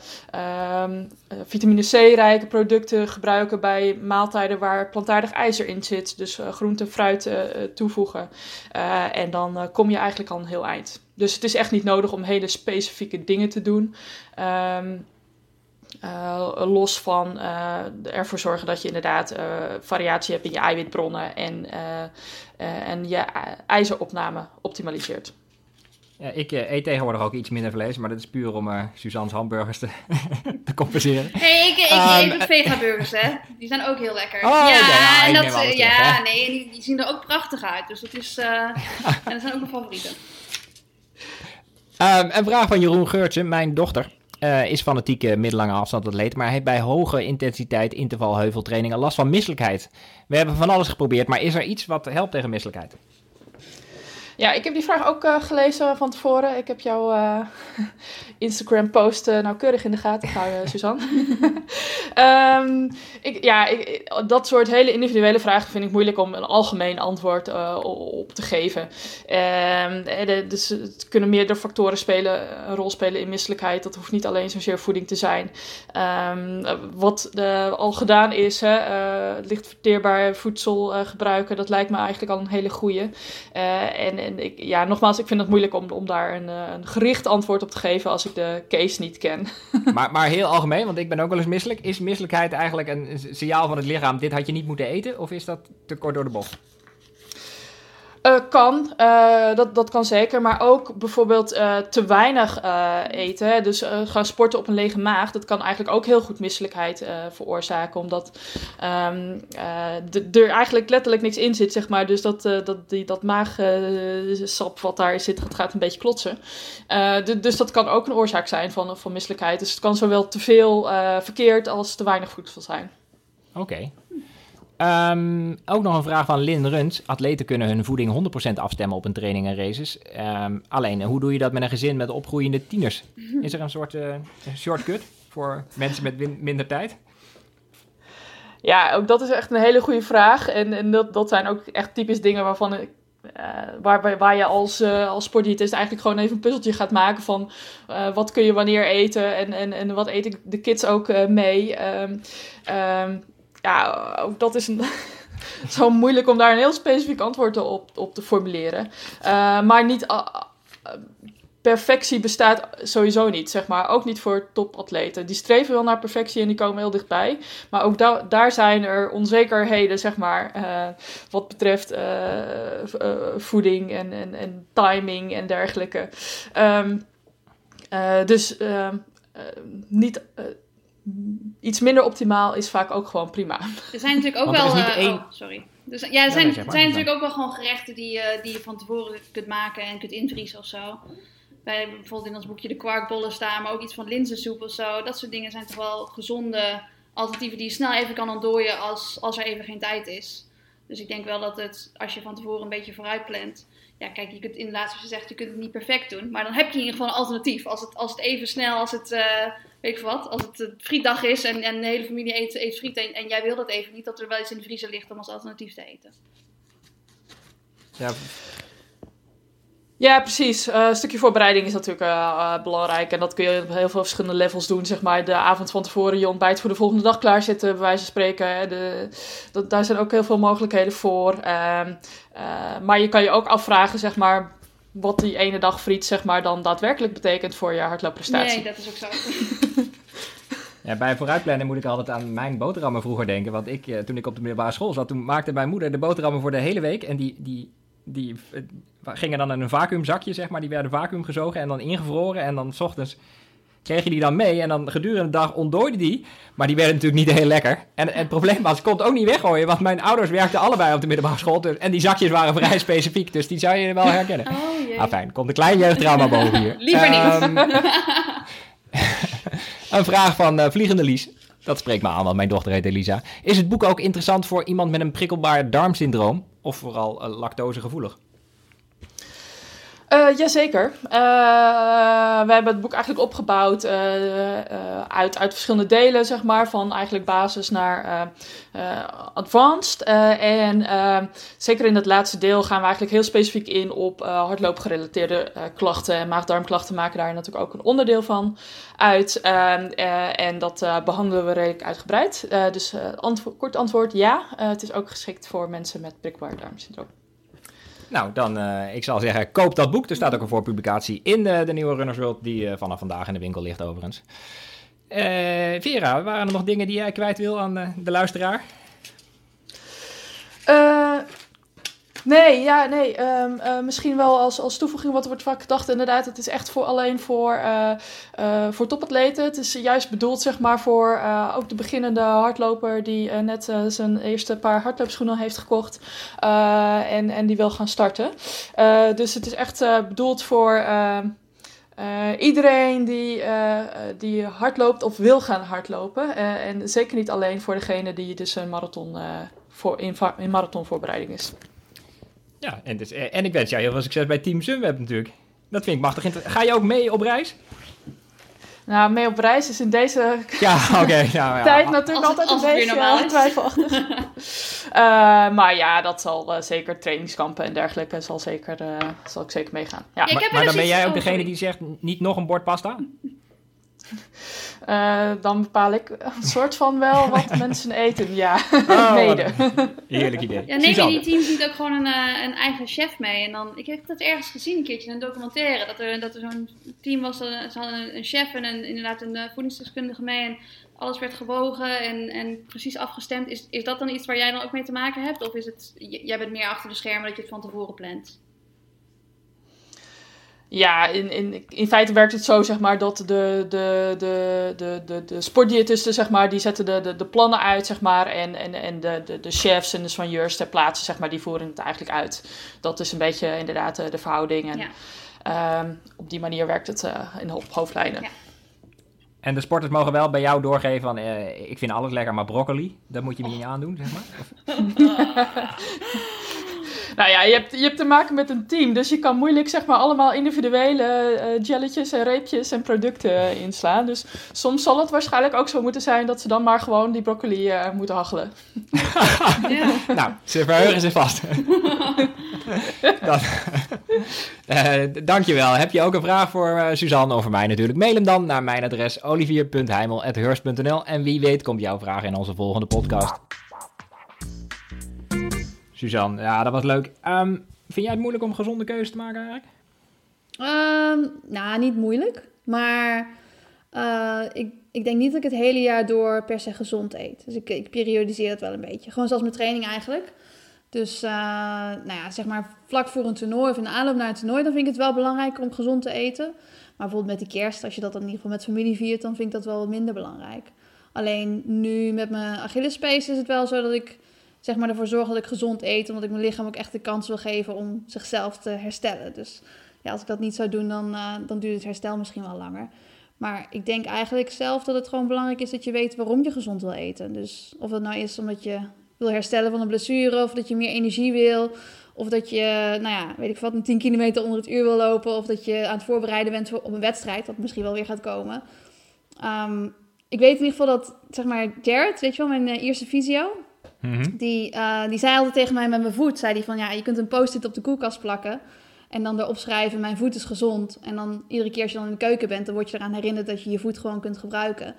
um, vitamine C-rijke producten gebruiken bij maaltijden waar plantaardig ijzer in zit. Dus groente, fruit toevoegen. en dan kom je eigenlijk al een heel eind. Dus het is echt niet nodig om hele specifieke dingen te doen. Uh, los van ervoor zorgen dat je inderdaad variatie hebt in je eiwitbronnen en, en je ijzeropname optimaliseert. Ja, ik eet tegenwoordig ook iets minder vlees, maar dat is puur om Suzanne's hamburgers te, te compenseren. hey, ik, ik um, eet ook vegaburgers, hè. Die zijn ook heel lekker. Oh, ja, ja, en dat, ja nee, die, die, zien er ook prachtig uit. Dus dat is, en dat zijn ook mijn favorieten. Um, een vraag van Jeroen Geurtje, mijn dochter. Uh, is fanatieke middellange afstandatleet, maar heeft bij hoge intensiteit interval heuveltrainingen last van misselijkheid. We hebben van alles geprobeerd, maar is er iets wat helpt tegen misselijkheid? Ja, ik heb die vraag ook uh, gelezen van tevoren. Ik heb jouw uh, Instagram-post uh, nauwkeurig in de gaten gehouden, Suzanne. um, ik, ja, ik, dat soort hele individuele vragen vind ik moeilijk om een algemeen antwoord op te geven. Um, de, dus het kunnen meerdere factoren spelen, een rol spelen in misselijkheid. Dat hoeft niet alleen zozeer voeding te zijn. Um, wat al gedaan is, hè, licht verteerbaar voedsel gebruiken, dat lijkt me eigenlijk al een hele goede. en en ik, ja, nogmaals, ik vind het moeilijk om, om daar een, eh, een gericht antwoord op te geven als ik de case niet ken. maar, maar heel algemeen, want ik ben ook wel eens misselijk. Is misselijkheid eigenlijk een signaal van het lichaam, dit had je niet moeten eten? Of is dat te kort door de bocht? Uh, kan, uh, dat, dat kan zeker. Maar ook bijvoorbeeld uh, te weinig eten. Dus gaan sporten op een lege maag. Dat kan eigenlijk ook heel goed misselijkheid veroorzaken. Omdat um, er eigenlijk letterlijk niks in zit, zeg maar. Dus dat, dat, die, dat maagsap wat daar zit, gaat, gaat een beetje klotsen. dus dat kan ook een oorzaak zijn van, van misselijkheid. Dus het kan zowel te veel verkeerd als te weinig voedsel zijn. Oké. Um, ook nog een vraag van Lin Runs. Atleten kunnen hun voeding 100% afstemmen op een training en races. Um, alleen, hoe doe je dat met een gezin met opgroeiende tieners? Is er een soort uh, shortcut voor mensen met minder tijd? Ja, ook dat is echt een hele goede vraag. En, en dat, dat zijn ook echt typisch dingen waarvan ik uh, waar, waar je als, uh, als sportdiëtist eigenlijk gewoon even een puzzeltje gaat maken van uh, wat kun je wanneer eten en, en, en wat eten de kids ook mee. Um, um, ja, ook dat is een, zo moeilijk om daar een heel specifiek antwoord op, op te formuleren. Uh, maar niet. Perfectie bestaat sowieso niet, zeg maar. Ook niet voor topatleten. Die streven wel naar perfectie en die komen heel dichtbij. Maar ook da daar zijn er onzekerheden, zeg maar. Uh, wat betreft voeding en, en, en timing en dergelijke. Um, dus ehm, niet iets minder optimaal is vaak ook gewoon prima. Er zijn natuurlijk ook wel. Uh, één... oh, sorry. Dus, ja, er zijn, er zijn natuurlijk ook wel gewoon gerechten die, uh, die je van tevoren kunt maken en kunt invriezen of zo. Bij bijvoorbeeld in ons boekje de kwarkbollen staan, maar ook iets van linzensoep of zo. Dat soort dingen zijn toch wel gezonde alternatieven die je snel even kan ontdooien als, als er even geen tijd is. Dus ik denk wel dat het, als je van tevoren een beetje vooruit plant. Ja, kijk, je kunt inderdaad, zoals je zegt, je kunt het niet perfect doen. Maar dan heb je in ieder geval een alternatief. Als het, als het even snel, als het. Uh, weet ik wat, als het frietdag is en, en de hele familie eet, eet friet en, en, jij wil dat even niet, dat er wel eens in de vriezer ligt om als alternatief te eten. Ja, ja, precies. Uh, een stukje voorbereiding is natuurlijk uh, belangrijk. En dat kun je op heel veel verschillende levels doen. Zeg maar de avond van tevoren je ontbijt voor de volgende dag klaarzetten, bij wijze van spreken. De, dat, daar zijn ook heel veel mogelijkheden voor. Ehm, maar je kan je ook afvragen, zeg maar, wat die ene dag friet zeg maar dan daadwerkelijk betekent voor je hardloopprestatie. Nee, dat is ook zo. Ja, bij vooruitplannen moet ik altijd aan mijn boterhammen vroeger denken. Want ik, eh, toen ik op de middelbare school zat, toen maakte mijn moeder de boterhammen voor de hele week. En die, die, die eh, gingen dan in een vacuümzakje, zeg maar. Die werden vacuüm gezogen en dan ingevroren. En dan s ochtends kreeg je die dan mee en dan gedurende de dag ontdooide die. Maar die werden natuurlijk niet heel lekker. En, en het probleem was, ik kon het ook niet weggooien, want mijn ouders werkten allebei op de middelbare school. Dus, en die zakjes waren vrij specifiek, dus die zou je wel herkennen. Oh. Ah, fijn. Komt een klein jeugdtrauma boven hier. Liever niet. Um, een vraag van uh, Vliegende Lies. Dat spreekt me aan, want mijn dochter heet Elisa. Is het boek ook interessant voor iemand met een prikkelbaar darmsyndroom? Of vooral uh, lactosegevoelig? Uh, jazeker. Uh, we hebben het boek eigenlijk opgebouwd uh, uit, uit verschillende delen, zeg maar. Van eigenlijk basis naar advanced. en zeker in het laatste deel gaan we eigenlijk heel specifiek in op hardloopgerelateerde klachten. En maag-darmklachten maken daar natuurlijk ook een onderdeel van uit. en dat behandelen we redelijk uitgebreid. dus antwo kort antwoord, ja. het is ook geschikt voor mensen met prikbaar darmsyndroom. Nou, dan, uh, ik zal zeggen, koop dat boek. Er staat ook een voorpublicatie in de, de nieuwe Runners World, die uh, vanaf vandaag in de winkel ligt overigens. Uh, Vera, waren er nog dingen die jij kwijt wil aan de luisteraar? Nee, ja, nee. Um, uh, misschien wel als, als toevoeging, wat wordt vaak gedacht, inderdaad, het is echt voor, alleen voor, uh, uh, voor topatleten. Het is juist bedoeld, zeg maar, voor ook de beginnende hardloper die net zijn eerste paar hardloopschoenen heeft gekocht en, en die wil gaan starten. dus het is echt bedoeld voor ehm, iedereen die, die hardloopt of wil gaan hardlopen. en zeker niet alleen voor degene die dus een marathon voor, in, in marathonvoorbereiding is. Ja, en, dus, eh, en ik wens jou heel veel succes bij Team Sunweb natuurlijk. Dat vind ik machtig. Ga je ook mee op reis? Nou, mee op reis is in deze ja, okay, ja, tijd natuurlijk altijd een beetje uh, twijfelachtig. uh, maar ja, dat zal uh, zeker trainingskampen en dergelijke zal, zeker, zal ik zeker meegaan. Ja. maar, maar dan ben jij ook degene die zegt niet nog een bord pasta? Uh, dan bepaal ik een soort van wel wat mensen eten. Ja, Oh, mede. Heerlijk idee. Ja, neem je die teams niet ook gewoon een, eh, een eigen chef mee? En dan, ik heb dat ergens gezien een keertje in een documentaire. Dat er, dat er zo'n team was, eh, ze hadden een, chef en een, inderdaad een eh, voedingsdeskundige mee. En alles werd gewogen en, en precies afgestemd. Is, is dat dan iets waar jij dan ook mee te maken hebt? Of is het, jij bent meer achter de schermen dat je het van tevoren plant? Ja, in, in, in feite werkt het zo, zeg maar, dat de, de, de, de, de, de sportdiëtisten, zeg maar, die zetten de, de, de plannen uit, zeg maar. En, en, en de, de, de chefs en de soigneurs ter plaatse, zeg maar, die voeren het eigenlijk uit. Dat is een beetje inderdaad eh, de verhouding. En Ja. ehm, op die manier werkt het eh, in, op hoofdlijnen. Ja. En de sporters mogen wel bij jou doorgeven van, eh, ik vind alles lekker, maar broccoli, dat moet je me niet aandoen, zeg maar. Nou ja, je hebt, je hebt te maken met een team, dus je kan moeilijk zeg maar allemaal individuele eh jelletjes en reepjes en producten inslaan. Dus soms zal het waarschijnlijk ook zo moeten zijn dat ze dan maar gewoon die broccoli eh, moeten hachelen. Ja. nou, ze verheugen zich vast. Dan, eh, dankjewel. Heb je ook een vraag voor eh, Suzanne of voor mij natuurlijk? Mail hem dan naar mijn adres olivier.heimel.hurst.nl en wie weet komt jouw vraag in onze volgende podcast. Suzanne, ja, dat was leuk. Ehm, vind jij het moeilijk om gezonde keuzes te maken eigenlijk? Ehm, nou, niet moeilijk. Maar eh, ik, ik denk niet dat ik het hele jaar door per se gezond eet. Dus ik, ik periodiseer het wel een beetje. Gewoon zoals mijn training eigenlijk. Dus eh, nou ja, zeg maar vlak voor een toernooi of in de aanloop naar een toernooi... dan vind ik het wel belangrijker om gezond te eten. Maar bijvoorbeeld met de kerst, als je dat dan in ieder geval met familie viert... dan vind ik dat wel wat minder belangrijk. Alleen nu met mijn Achillespees is het wel zo dat ik zeg maar ervoor zorg dat ik gezond eet... omdat ik mijn lichaam ook echt de kans wil geven om zichzelf te herstellen. Dus ja, als ik dat niet zou doen, dan, eh, dan duurt het herstel misschien wel langer. Maar ik denk eigenlijk zelf dat het gewoon belangrijk is dat je weet waarom je gezond wil eten. Dus of dat nou is omdat je wil herstellen van een blessure, of dat je meer energie wil, of dat je, nou ja, weet ik wat, een 10 kilometer onder het uur wil lopen, of dat je aan het voorbereiden bent op een wedstrijd, wat misschien wel weer gaat komen. Ehm, ik weet in ieder geval dat, zeg maar, Jared, weet je wel, mijn eh, fysio, die, die zei altijd tegen mij met mijn voet, zei die van, ja, je kunt een post-it op de koelkast plakken. En dan erop schrijven, mijn voet is gezond. En dan iedere keer als je dan in de keuken bent, dan word je eraan herinnerd dat je je voet gewoon kunt gebruiken.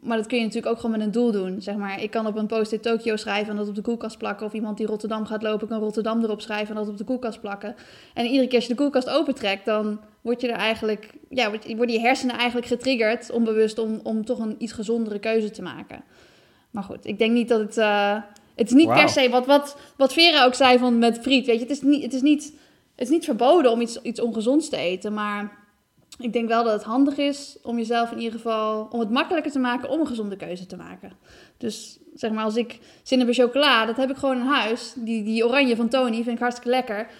Maar dat kun je natuurlijk ook gewoon met een doel doen. Zeg maar, ik kan op een post-it Tokio schrijven en dat op de koelkast plakken. Of iemand die Rotterdam gaat lopen, kan Rotterdam erop schrijven en dat op de koelkast plakken. En iedere keer als je de koelkast opentrekt, dan word je er eigenlijk, ja, word- worden je hersenen eigenlijk getriggerd, onbewust, om, om toch een iets gezondere keuze te maken. Maar goed, ik denk niet dat het. eh, het is niet per se wat, wat, wat Vera ook zei van met friet. Weet je, het is niet, het is niet, het is niet verboden om iets, iets ongezonds te eten. Maar ik denk wel dat het handig is om jezelf in ieder geval. om het makkelijker te maken om een gezonde keuze te maken. Dus zeg maar, als ik zin heb in chocola, dat heb ik gewoon in huis. Die, die oranje van Tony vind ik hartstikke lekker.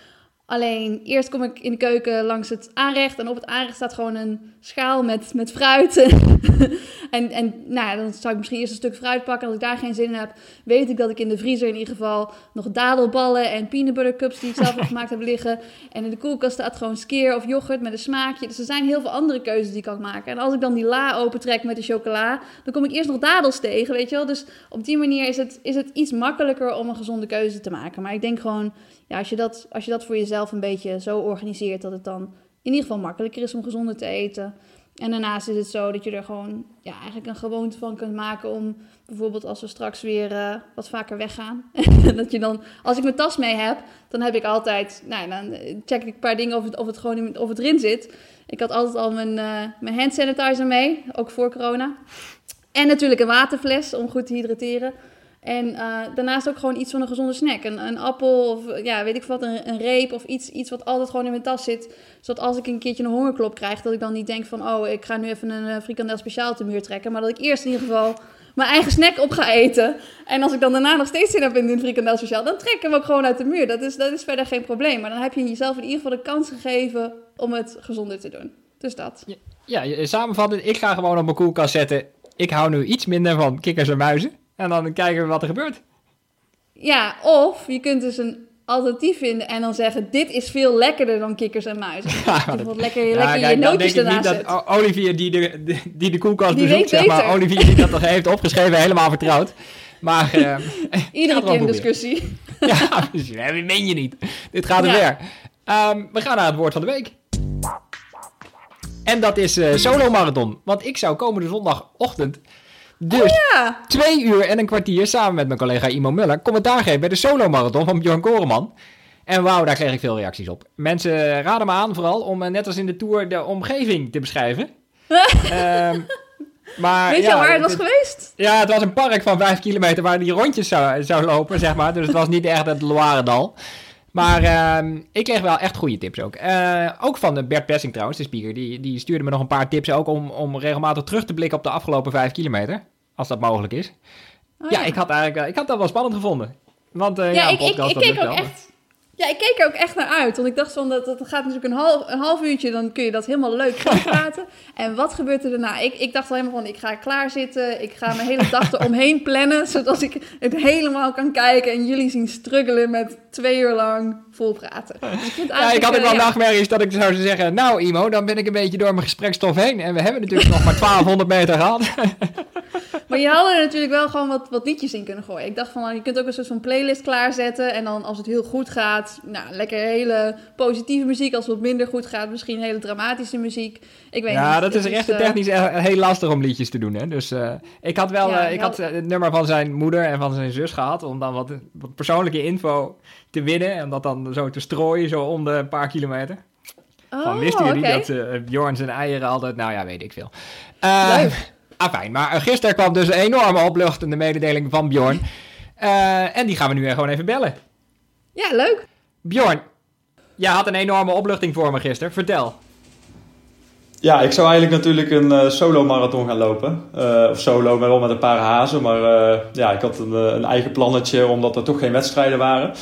Alleen eerst kom ik in de keuken langs het aanrecht. En op het aanrecht staat gewoon een schaal met, met fruit. en en nou, ja, dan zou ik misschien eerst een stuk fruit pakken. Als ik daar geen zin in heb, weet ik dat ik in de vriezer in ieder geval nog dadelballen en peanut butter cups die ik zelf heb gemaakt heb liggen. En in de koelkast staat gewoon skeer of yoghurt met een smaakje. Dus er zijn heel veel andere keuzes die ik kan maken. En als ik dan die la opentrek met de chocola, dan kom ik eerst nog dadels tegen, weet je wel. Dus op die manier is het, is het iets makkelijker om een gezonde keuze te maken. Maar ik denk gewoon, ja, als je dat, als je dat voor jezelf een beetje zo organiseert, dat het dan in ieder geval makkelijker is om gezonder te eten. En daarnaast is het zo dat je er gewoon ja, eigenlijk een gewoonte van kunt maken om bijvoorbeeld als we straks weer eh, wat vaker weggaan. dat je dan, als ik mijn tas mee heb, dan heb ik altijd, nou, dan check ik een paar dingen of het, of het gewoon of het erin zit. Ik had altijd al mijn, eh, mijn hand sanitizer mee, ook voor corona. En natuurlijk een waterfles om goed te hydrateren. En eh, daarnaast ook gewoon iets van een gezonde snack. Een, een appel of eh, ja, weet ik wat, een, een reep of iets, iets wat altijd gewoon in mijn tas zit. Zodat als ik een keertje een hongerklop krijg, dat ik dan niet denk van... oh, ik ga nu even een eh, frikandel speciaal de muur trekken. Maar dat ik eerst in ieder geval mijn eigen snack op ga eten. En als ik dan daarna nog steeds zin heb in een frikandel speciaal... dan trek ik hem ook gewoon uit de muur. Dat is, dat is verder geen probleem. Maar dan heb je jezelf in ieder geval de kans gegeven om het gezonder te doen. Dus dat. Ja, je- samenvattend, ik ga gewoon op mijn koelkast zetten. Ik hou nu iets minder van kikkers en muizen. En dan kijken we wat er gebeurt. Ja, of je kunt dus een alternatief vinden en dan zeggen... dit is veel lekkerder dan kikkers en muizen. Ja, Dat lekker, Ja, lekker kijk, je nootjes ernaast niet zet. dat Olivier die de, die de koelkast Die bezoekt, zeg maar. Olivier die dat toch heeft opgeschreven, helemaal vertrouwd. Maar eh, Iedere keer een discussie. ja, dus, dat meen je niet. Dit gaat er Ja. weer. Ehm, we gaan naar het woord van de week. En dat is uh, solo marathon. Want ik zou komende zondagochtend dus oh ja. twee uur en een kwartier samen met mijn collega Imo Muller commentaar geven bij de solo marathon van Bjorn Koreman. En wauw, daar kreeg ik veel reacties op. Mensen raden me aan vooral om uh, net als in de Tour de omgeving te beschrijven. um, maar, Weet je ja, al waar het was geweest? Ja, het was een park van vijf kilometer waar die rondjes zou, zou lopen, zeg maar. Dus het was niet echt het Loiredal. Maar uh, ik kreeg wel echt goede tips ook. Uh, ook van Bert Pessing trouwens, de speaker. Die, die stuurde me nog een paar tips ook om, om regelmatig terug te blikken op de afgelopen vijf kilometer. Als dat mogelijk is. Oh, ja. ja. ik had eigenlijk ik had dat wel spannend gevonden. Want uh, ja, ja ik, ik, ik keek ook echt ja, ik keek er ook echt naar uit. Want ik dacht van, dat, dat gaat natuurlijk een half, een half uurtje, dan kun je dat helemaal leuk praten. en wat gebeurt er daarna? Ik, ik dacht al helemaal van, ik ga klaar zitten. Ik ga mijn hele dag eromheen plannen, zodat ik het helemaal kan kijken. En jullie zien struggelen met twee uur lang vol praten. Dus ik ja, ik had ook wel uh, nachtmerries dat ik zou zeggen, nou Imo, dan ben ik een beetje door mijn gesprekstof heen. En we hebben natuurlijk nog maar 1200 meter gehad. maar je had er natuurlijk wel gewoon wat, wat liedjes in kunnen gooien. Ik dacht van, je kunt ook een soort van playlist klaarzetten. En dan als het heel goed gaat nou, lekker hele positieve muziek. Als het wat minder goed gaat, misschien hele dramatische muziek. Ik weet ja, niet. dat is echt uh, technisch heel lastig om liedjes te doen. Hè? Dus uh, ik had wel, ja, uh, ik had het nummer van zijn moeder en van zijn zus gehad. Om dan wat, wat persoonlijke info te winnen. En dat dan zo te strooien, zo om de paar kilometer. Oh, van, wisten jullie okay. dat uh, Bjorn zijn eieren altijd... Nou ja, weet ik veel. Uh, fijn. Maar gisteren kwam dus een enorme opluchtende mededeling van Bjorn. Uh, en die gaan we nu gewoon even bellen. Ja, leuk. Bjorn, jij had een enorme opluchting voor me gisteren. Vertel. Ja, ik zou eigenlijk natuurlijk een uh, solo marathon gaan lopen. Uh, of solo, maar wel met een paar hazen. Maar uh, ja, ik had een, een, eigen plannetje omdat er toch geen wedstrijden waren.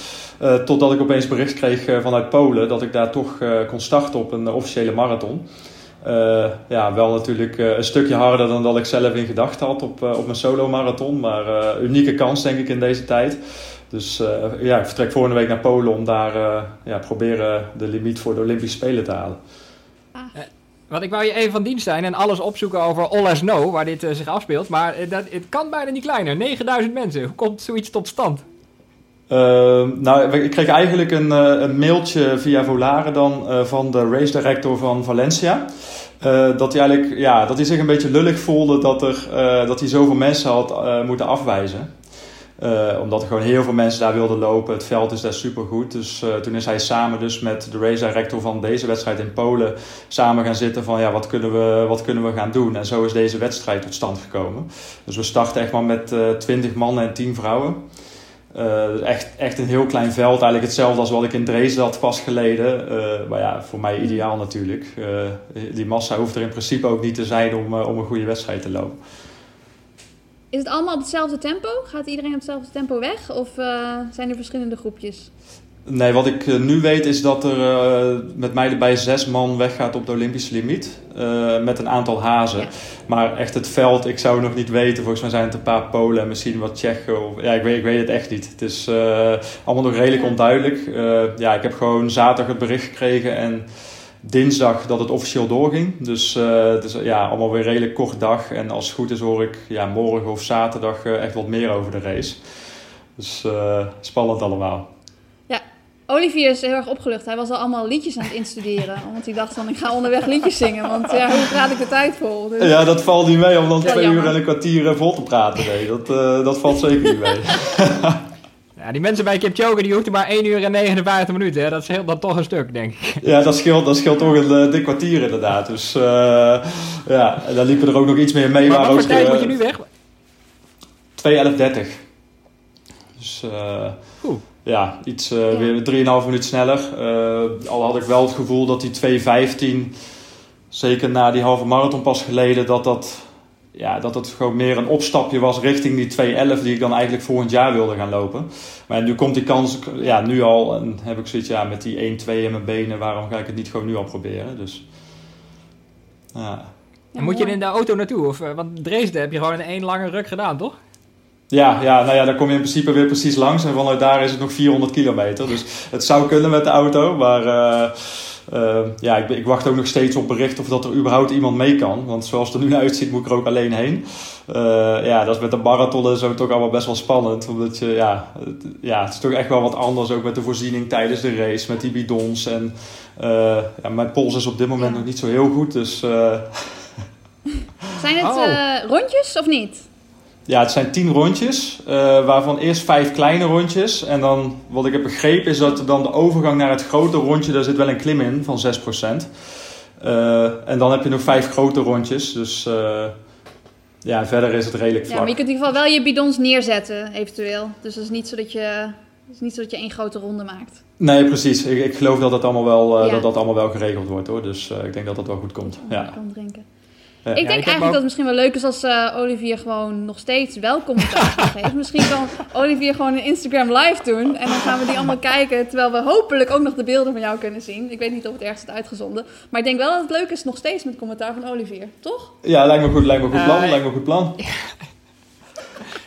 totdat ik opeens bericht kreeg vanuit Polen dat ik daar toch kon starten op een officiële marathon. Ja, wel natuurlijk een stukje harder dan dat ik zelf in gedachten had op, op mijn solo marathon. Maar unieke kans denk ik in deze tijd. Dus ja, ik vertrek volgende week naar Polen om daar ja, proberen de limiet voor de Olympische Spelen te halen. Ah. Want ik wou je even van dienst zijn en alles opzoeken over All As No, waar dit zich afspeelt. Maar dat, het kan bijna niet kleiner. 9000 mensen. Hoe komt zoiets tot stand? Nou, ik kreeg eigenlijk een, een mailtje via Volare dan van de race director van Valencia. dat, hij eigenlijk, ja, dat hij zich een beetje lullig voelde dat, er, dat hij zoveel mensen had moeten afwijzen. Omdat er gewoon heel veel mensen daar wilden lopen. Het veld is daar supergoed. Dus toen is hij samen dus met de race director van deze wedstrijd in Polen samen gaan zitten van ja, wat kunnen we, wat kunnen we gaan doen? En zo is deze wedstrijd tot stand gekomen. Dus we starten echt maar met uh, 20 mannen en 10 vrouwen. Echt, echt een heel klein veld. Eigenlijk hetzelfde als wat ik in Dresden had vastgeleden. maar ja, voor mij ideaal natuurlijk. die massa hoeft er in principe ook niet te zijn om, om een goede wedstrijd te lopen. Is het allemaal op hetzelfde tempo? Gaat iedereen op hetzelfde tempo weg? Of uh, zijn er verschillende groepjes? Nee, wat ik uh, nu weet is dat er uh, met mij erbij zes man weggaat op de Olympische limiet. met een aantal hazen. Ja. Maar echt het veld, ik zou nog niet weten. Volgens mij zijn het een paar Polen en misschien wat Tsjechen. Of, ja, ik weet, ik weet het echt niet. Het is allemaal nog redelijk onduidelijk. ja, ik heb gewoon zaterdag het bericht gekregen en dinsdag dat het officieel doorging. Dus het is ja, allemaal weer een redelijk kort dag. En als het goed is hoor ik ja, morgen of zaterdag echt wat meer over de race. Dus spannend allemaal. Olivier is heel erg opgelucht. Hij was al allemaal liedjes aan het instuderen. want hij dacht van, ik ga onderweg liedjes zingen. Want ja, hoe praat ik de tijd vol? Dus... Ja, dat valt niet mee om dan twee uur en een kwartier vol te praten. Nee, dat, dat valt zeker niet mee. Ja, die mensen bij Kipchoge die hoefden maar 1 uur en 59 minuten. Hè? Dat scheelt dan toch een stuk, denk ik. Ja, dat scheelt, dat scheelt toch een dik kwartier inderdaad. Dus uh, ja, en dan liepen er ook nog iets meer mee. Maar wat voor tijd moet je nu weg? 2.11.30. Dus uh, ja, iets uh, weer 3,5 minuten sneller. al had ik wel het gevoel dat die 2.15, zeker na die halve marathon pas geleden, dat dat ja, dat het gewoon meer een opstapje was richting die 2.11 die ik dan eigenlijk volgend jaar wilde gaan lopen. Maar nu komt die kans, ja, nu al. En heb ik zoiets, ja, met die 1-2 in mijn benen, waarom ga ik het niet gewoon nu al proberen? Dus, ja. En moet je in de auto naartoe? Of, want Dresden heb je gewoon in één lange ruk gedaan, toch? Ja, ja, nou ja, dan kom je in principe weer precies langs. En vanuit daar is het nog 400 kilometer. Dus het zou kunnen met de auto. Maar uh, Ehm, ja, ik, ik, wacht ook nog steeds op bericht of dat er überhaupt iemand mee kan. Want zoals het er nu uitziet, moet ik er ook alleen heen. ja, dat is met de marathon en zo toch allemaal best wel spannend. Omdat je, ja, het, ja, het is toch echt wel wat anders ook met de voorziening tijdens de race. Met die bidons. En ja, mijn pols is op dit moment nog niet zo heel goed. Dus... Zijn het oh. rondjes of niet? Ja, het zijn tien rondjes, uh, waarvan eerst vijf kleine rondjes. En dan, wat ik heb begrepen, is dat dan de overgang naar het grote rondje, daar zit wel een klim in van 6%. Uh, eh, en dan heb je nog vijf grote rondjes. Dus uh, ja, verder is het redelijk vlak. Ja, maar je kunt in ieder geval wel je bidons neerzetten, eventueel. Dus het is niet zo dat je, is niet zo dat je één grote ronde maakt. Nee, precies. Ik, ik geloof dat dat allemaal wel, ja. dat dat allemaal wel geregeld wordt hoor. Dus ik denk dat dat wel goed komt. Ja. Kan drinken ik denk eigenlijk dat het misschien wel leuk is als uh, Olivier gewoon nog steeds wel commentaar geeft. Misschien kan Olivier gewoon een Instagram live doen. En dan gaan we die allemaal kijken. Terwijl we hopelijk ook nog de beelden van jou kunnen zien. Ik weet niet of het ergens is uitgezonden. Maar ik denk wel dat het leuk is nog steeds met commentaar van Olivier. Toch? Ja, lijkt me goed. Lijkt me goed plan. Uh, lijkt me goed plan.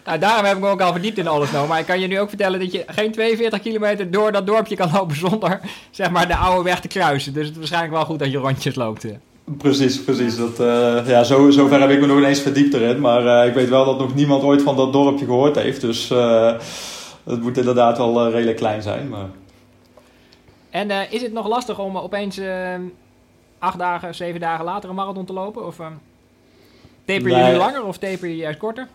Nou, daarom heb ik me ook al verdiept in alles nou. Maar ik kan je nu ook vertellen dat je geen 42 kilometer door dat dorpje kan lopen zonder zeg maar, de oude weg te kruisen. Dus het is waarschijnlijk wel goed dat je rondjes loopt. Precies, precies. Dat, uh, ja, zo, zover heb ik me nog ineens verdiept erin. Maar uh, ik weet wel dat nog niemand ooit van dat dorpje gehoord heeft. Dus uh, het moet inderdaad wel redelijk klein zijn. Maar... En is het nog lastig om opeens acht dagen, zeven dagen later een marathon te lopen? Of taper je nu langer of taper je juist korter?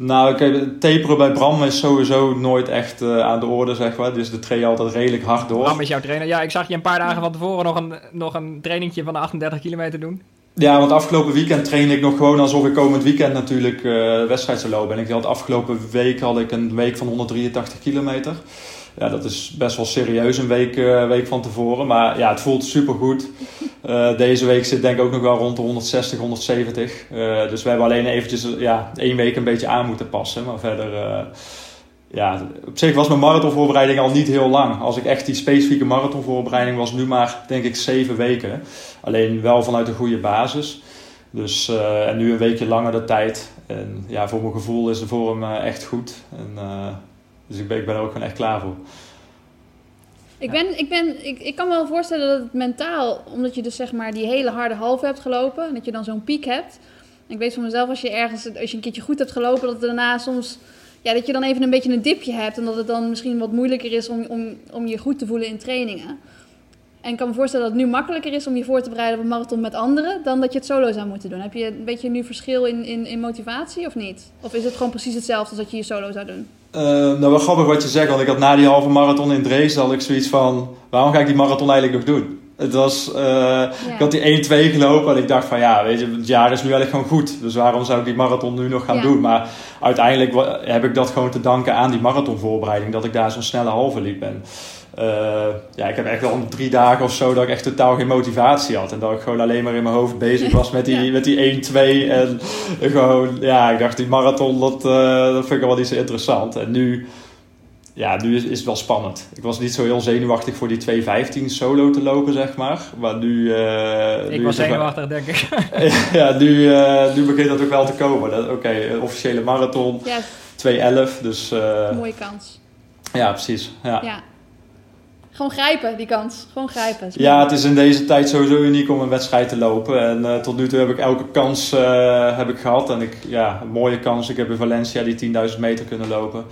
Nou, kijk, taperen bij Bram is sowieso nooit echt uh, aan de orde, zeg maar. Dus de train altijd redelijk hard door. Bram is jouw trainer. Ja, ik zag je een paar dagen van tevoren nog een, nog een trainingje van de 38 kilometer doen. Ja, want afgelopen weekend trainde ik nog gewoon alsof ik komend weekend natuurlijk uh, wedstrijd zou lopen. En ik had afgelopen week had ik een week van 183 kilometer ja, dat is best wel serieus een week, uh, week van tevoren. Maar ja, het voelt super goed. Uh, deze week zit denk ik ook nog wel rond de 160, 170. Uh, dus we hebben alleen eventjes ja, één week een beetje aan moeten passen. Maar verder, ja, op zich was mijn marathonvoorbereiding al niet heel lang. Als ik echt die specifieke marathonvoorbereiding was nu maar denk ik zeven weken. Alleen wel vanuit een goede basis. Dus, en nu een weekje langer de tijd. En ja, voor mijn gevoel is de vorm echt goed. En, dus ik ben, ik ben er ook gewoon echt klaar voor. Ik, ben, ik, ben, ik, ik kan me wel voorstellen dat het mentaal, omdat je dus zeg maar die hele harde halve hebt gelopen en dat je dan zo'n piek hebt. Ik weet van mezelf, als je ergens, als je een keertje goed hebt gelopen, dat daarna soms, ja, dat je dan even een beetje een dipje hebt en dat het dan misschien wat moeilijker is om, om, om je goed te voelen in trainingen. En ik kan me voorstellen dat het nu makkelijker is om je voor te bereiden op een marathon met anderen dan dat je het solo zou moeten doen. Heb je een beetje nu verschil in, in, in motivatie of niet? Of is het gewoon precies hetzelfde als dat je je solo zou doen? Uh, nou, wel grappig wat je zegt, want ik had na die halve marathon in Dresden had ik zoiets van, waarom ga ik die marathon eigenlijk nog doen? Het was, uh, ik had die 1-2 gelopen en ik dacht van ja, weet je, het jaar is nu eigenlijk gewoon goed. Dus waarom zou ik die marathon nu nog gaan doen? Maar uiteindelijk heb ik dat gewoon te danken aan die marathonvoorbereiding, dat ik daar zo'n snelle halve liep ben. Uh, ja, ik heb echt wel drie dagen of zo dat ik echt totaal geen motivatie had. En dat ik gewoon alleen maar in mijn hoofd bezig was met die, met die 1-2. En gewoon, ja, ik dacht die marathon, dat, uh, dat vind ik wel niet zo interessant. En nu, ja, nu is, is het wel spannend. Ik was niet zo heel zenuwachtig voor die 2.15 solo te lopen, zeg maar. Maar nu... Uh, ik was zenuwachtig, denk ik. ja, nu, nu begint dat ook wel te komen. Oké, okay, officiële marathon, ja. 2.11, dus... Mooie kans. Ja, precies. ja. ja. Gewoon grijpen, die kans. Gewoon grijpen. Ja, het is in deze tijd sowieso uniek om een wedstrijd te lopen. En uh, tot nu toe heb ik elke kans uh, heb ik gehad. En ik, ja, een mooie kans. Ik heb in Valencia die 10.000 meter kunnen lopen.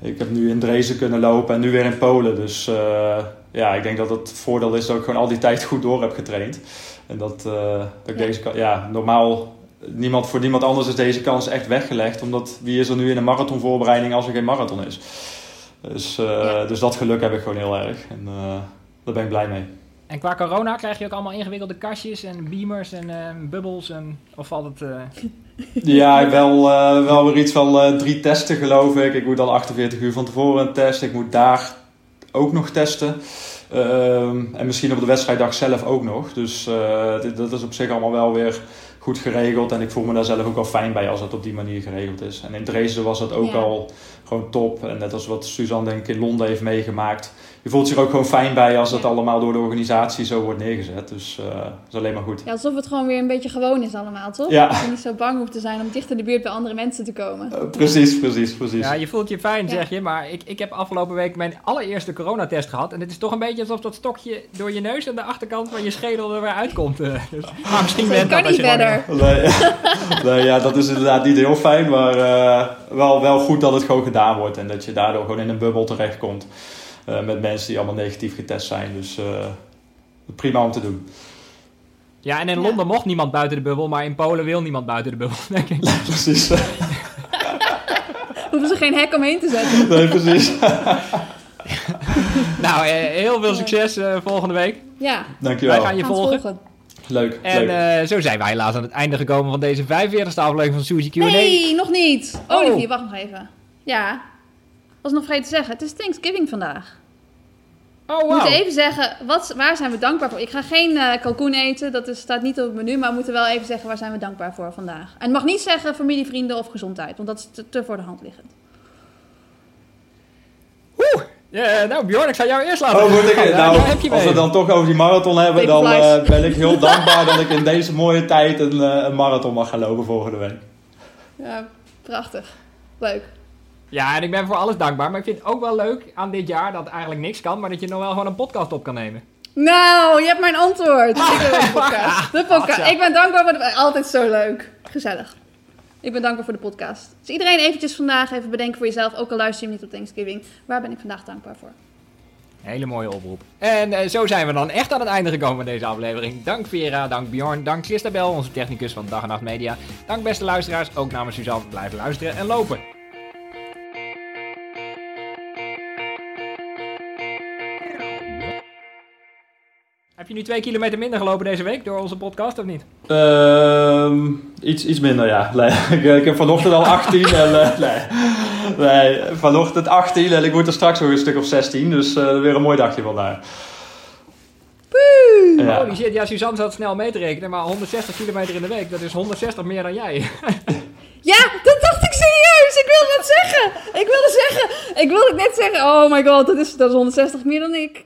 Ik heb nu in Dresden kunnen lopen en nu weer in Polen. Dus uh, ja, ik denk dat het voordeel is dat ik gewoon al die tijd goed door heb getraind. En dat, dat ik ja. deze ja, normaal niemand, voor niemand anders is deze kans echt weggelegd. Omdat wie is er nu in een marathonvoorbereiding als er geen marathon is? Dus, uh, dus dat geluk heb ik gewoon heel erg. En uh, daar ben ik blij mee. En qua corona krijg je ook allemaal ingewikkelde kastjes en beamers en uh, bubbels? En, of valt het... ja, wel, wel weer iets van drie testen geloof ik. Ik moet dan 48 uur van tevoren een test. Ik moet daar ook nog testen. Ehm, en misschien op de wedstrijddag zelf ook nog. Dus dit, dat is op zich allemaal wel weer goed geregeld. En ik voel me daar zelf ook al fijn bij als het op die manier geregeld is. En in Dresden was dat ook Ja. al gewoon top. En net als wat Suzanne denk ik in Londen heeft meegemaakt. Je voelt zich ook gewoon fijn bij als het Ja. allemaal door de organisatie zo wordt neergezet. Dus eh, dat is alleen maar goed. Ja, alsof het gewoon weer een beetje gewoon is allemaal, toch? Ja. Dat je niet zo bang hoeft te zijn om dicht in de buurt bij andere mensen te komen. Eh, precies, precies, precies. Ja, je voelt je fijn, Ja. zeg je. Maar ik, ik heb afgelopen week mijn allereerste coronatest gehad. En het is toch een beetje alsof dat stokje door je neus en de achterkant van je schedel er weer uitkomt. eh. Dus, maar misschien Dat bent kan dat niet verder. Nee, nee, ja, dat is inderdaad niet heel fijn, maar eh, wel, wel goed dat het gewoon gedaan wordt en dat je daardoor gewoon in een bubbel terechtkomt eh, met mensen die allemaal negatief getest zijn. Dus eh, prima om te doen. Ja, en in Ja. Londen mocht niemand buiten de bubbel, maar in Polen wil niemand buiten de bubbel, denk ik. Precies. Hoeven ze geen hek omheen te zetten. Nee, precies. nou, eh, heel veel succes eh, volgende week. Ja, Wij Dankjewel. gaan je gaan het volgen. volgen. Leuk. En leuk. eh, zo zijn wij helaas aan het einde gekomen van deze 45e aflevering van Suzy Q&A. Nee, nog niet. Oh. Olivier, wacht nog even. Ja, was nog vergeten te zeggen. Het is Thanksgiving vandaag. Oh, We wow. moeten even zeggen, wat, waar zijn we dankbaar voor? Ik ga geen eh kalkoen eten, dat is, staat niet op het menu. Maar we moeten wel even zeggen, waar zijn we dankbaar voor vandaag? En het mag niet zeggen familie, vrienden of gezondheid. Want dat is te, te voor de hand liggend. Oeh. Ja, nou, Bjorn, ik zal jou eerst laten. Oh, moet ik. Ja, nou, als we het dan toch over die marathon hebben, dan eh, ben ik heel dankbaar dat ik in deze mooie tijd een, eh, een marathon mag gaan lopen volgende week. Ja, prachtig. Leuk. Ja, en ik ben voor alles dankbaar. Maar ik vind het ook wel leuk aan dit jaar dat eigenlijk niks kan, maar dat je nog wel gewoon een podcast op kan nemen. Nou, je hebt mijn antwoord. Ik podcast. De podcast. Ik ben dankbaar voor de... Altijd zo leuk. Gezellig. Ik ben dankbaar voor de podcast. Dus iedereen eventjes vandaag even bedenken voor jezelf. Ook al luister je niet op Thanksgiving. Waar ben ik vandaag dankbaar voor? Hele mooie oproep. En eh, zo zijn we dan echt aan het einde gekomen van deze aflevering. Dank Vera, dank Bjorn, dank Christabel, onze technicus van Dag en Nacht Media. Dank beste luisteraars, ook namens Suzanne, blijven luisteren en lopen. Heb je nu twee kilometer minder gelopen deze week door onze podcast of niet? Ehm, iets, iets minder, ja. Ik, heb vanochtend al 18 en eh, nee. nee, vanochtend 18 en ik moet er straks nog een stuk of 16, dus eh, weer een mooi dagje vandaag. Ja. Holy shit, ja, Suzanne zat snel mee te rekenen, maar 160 kilometer in de week, dat is 160 meer dan jij. Ja, dat dacht ik serieus. Ik wilde dat zeggen. Ik wilde zeggen. Ik wilde net zeggen. Oh my god, dat is, dat is 160 meer dan ik.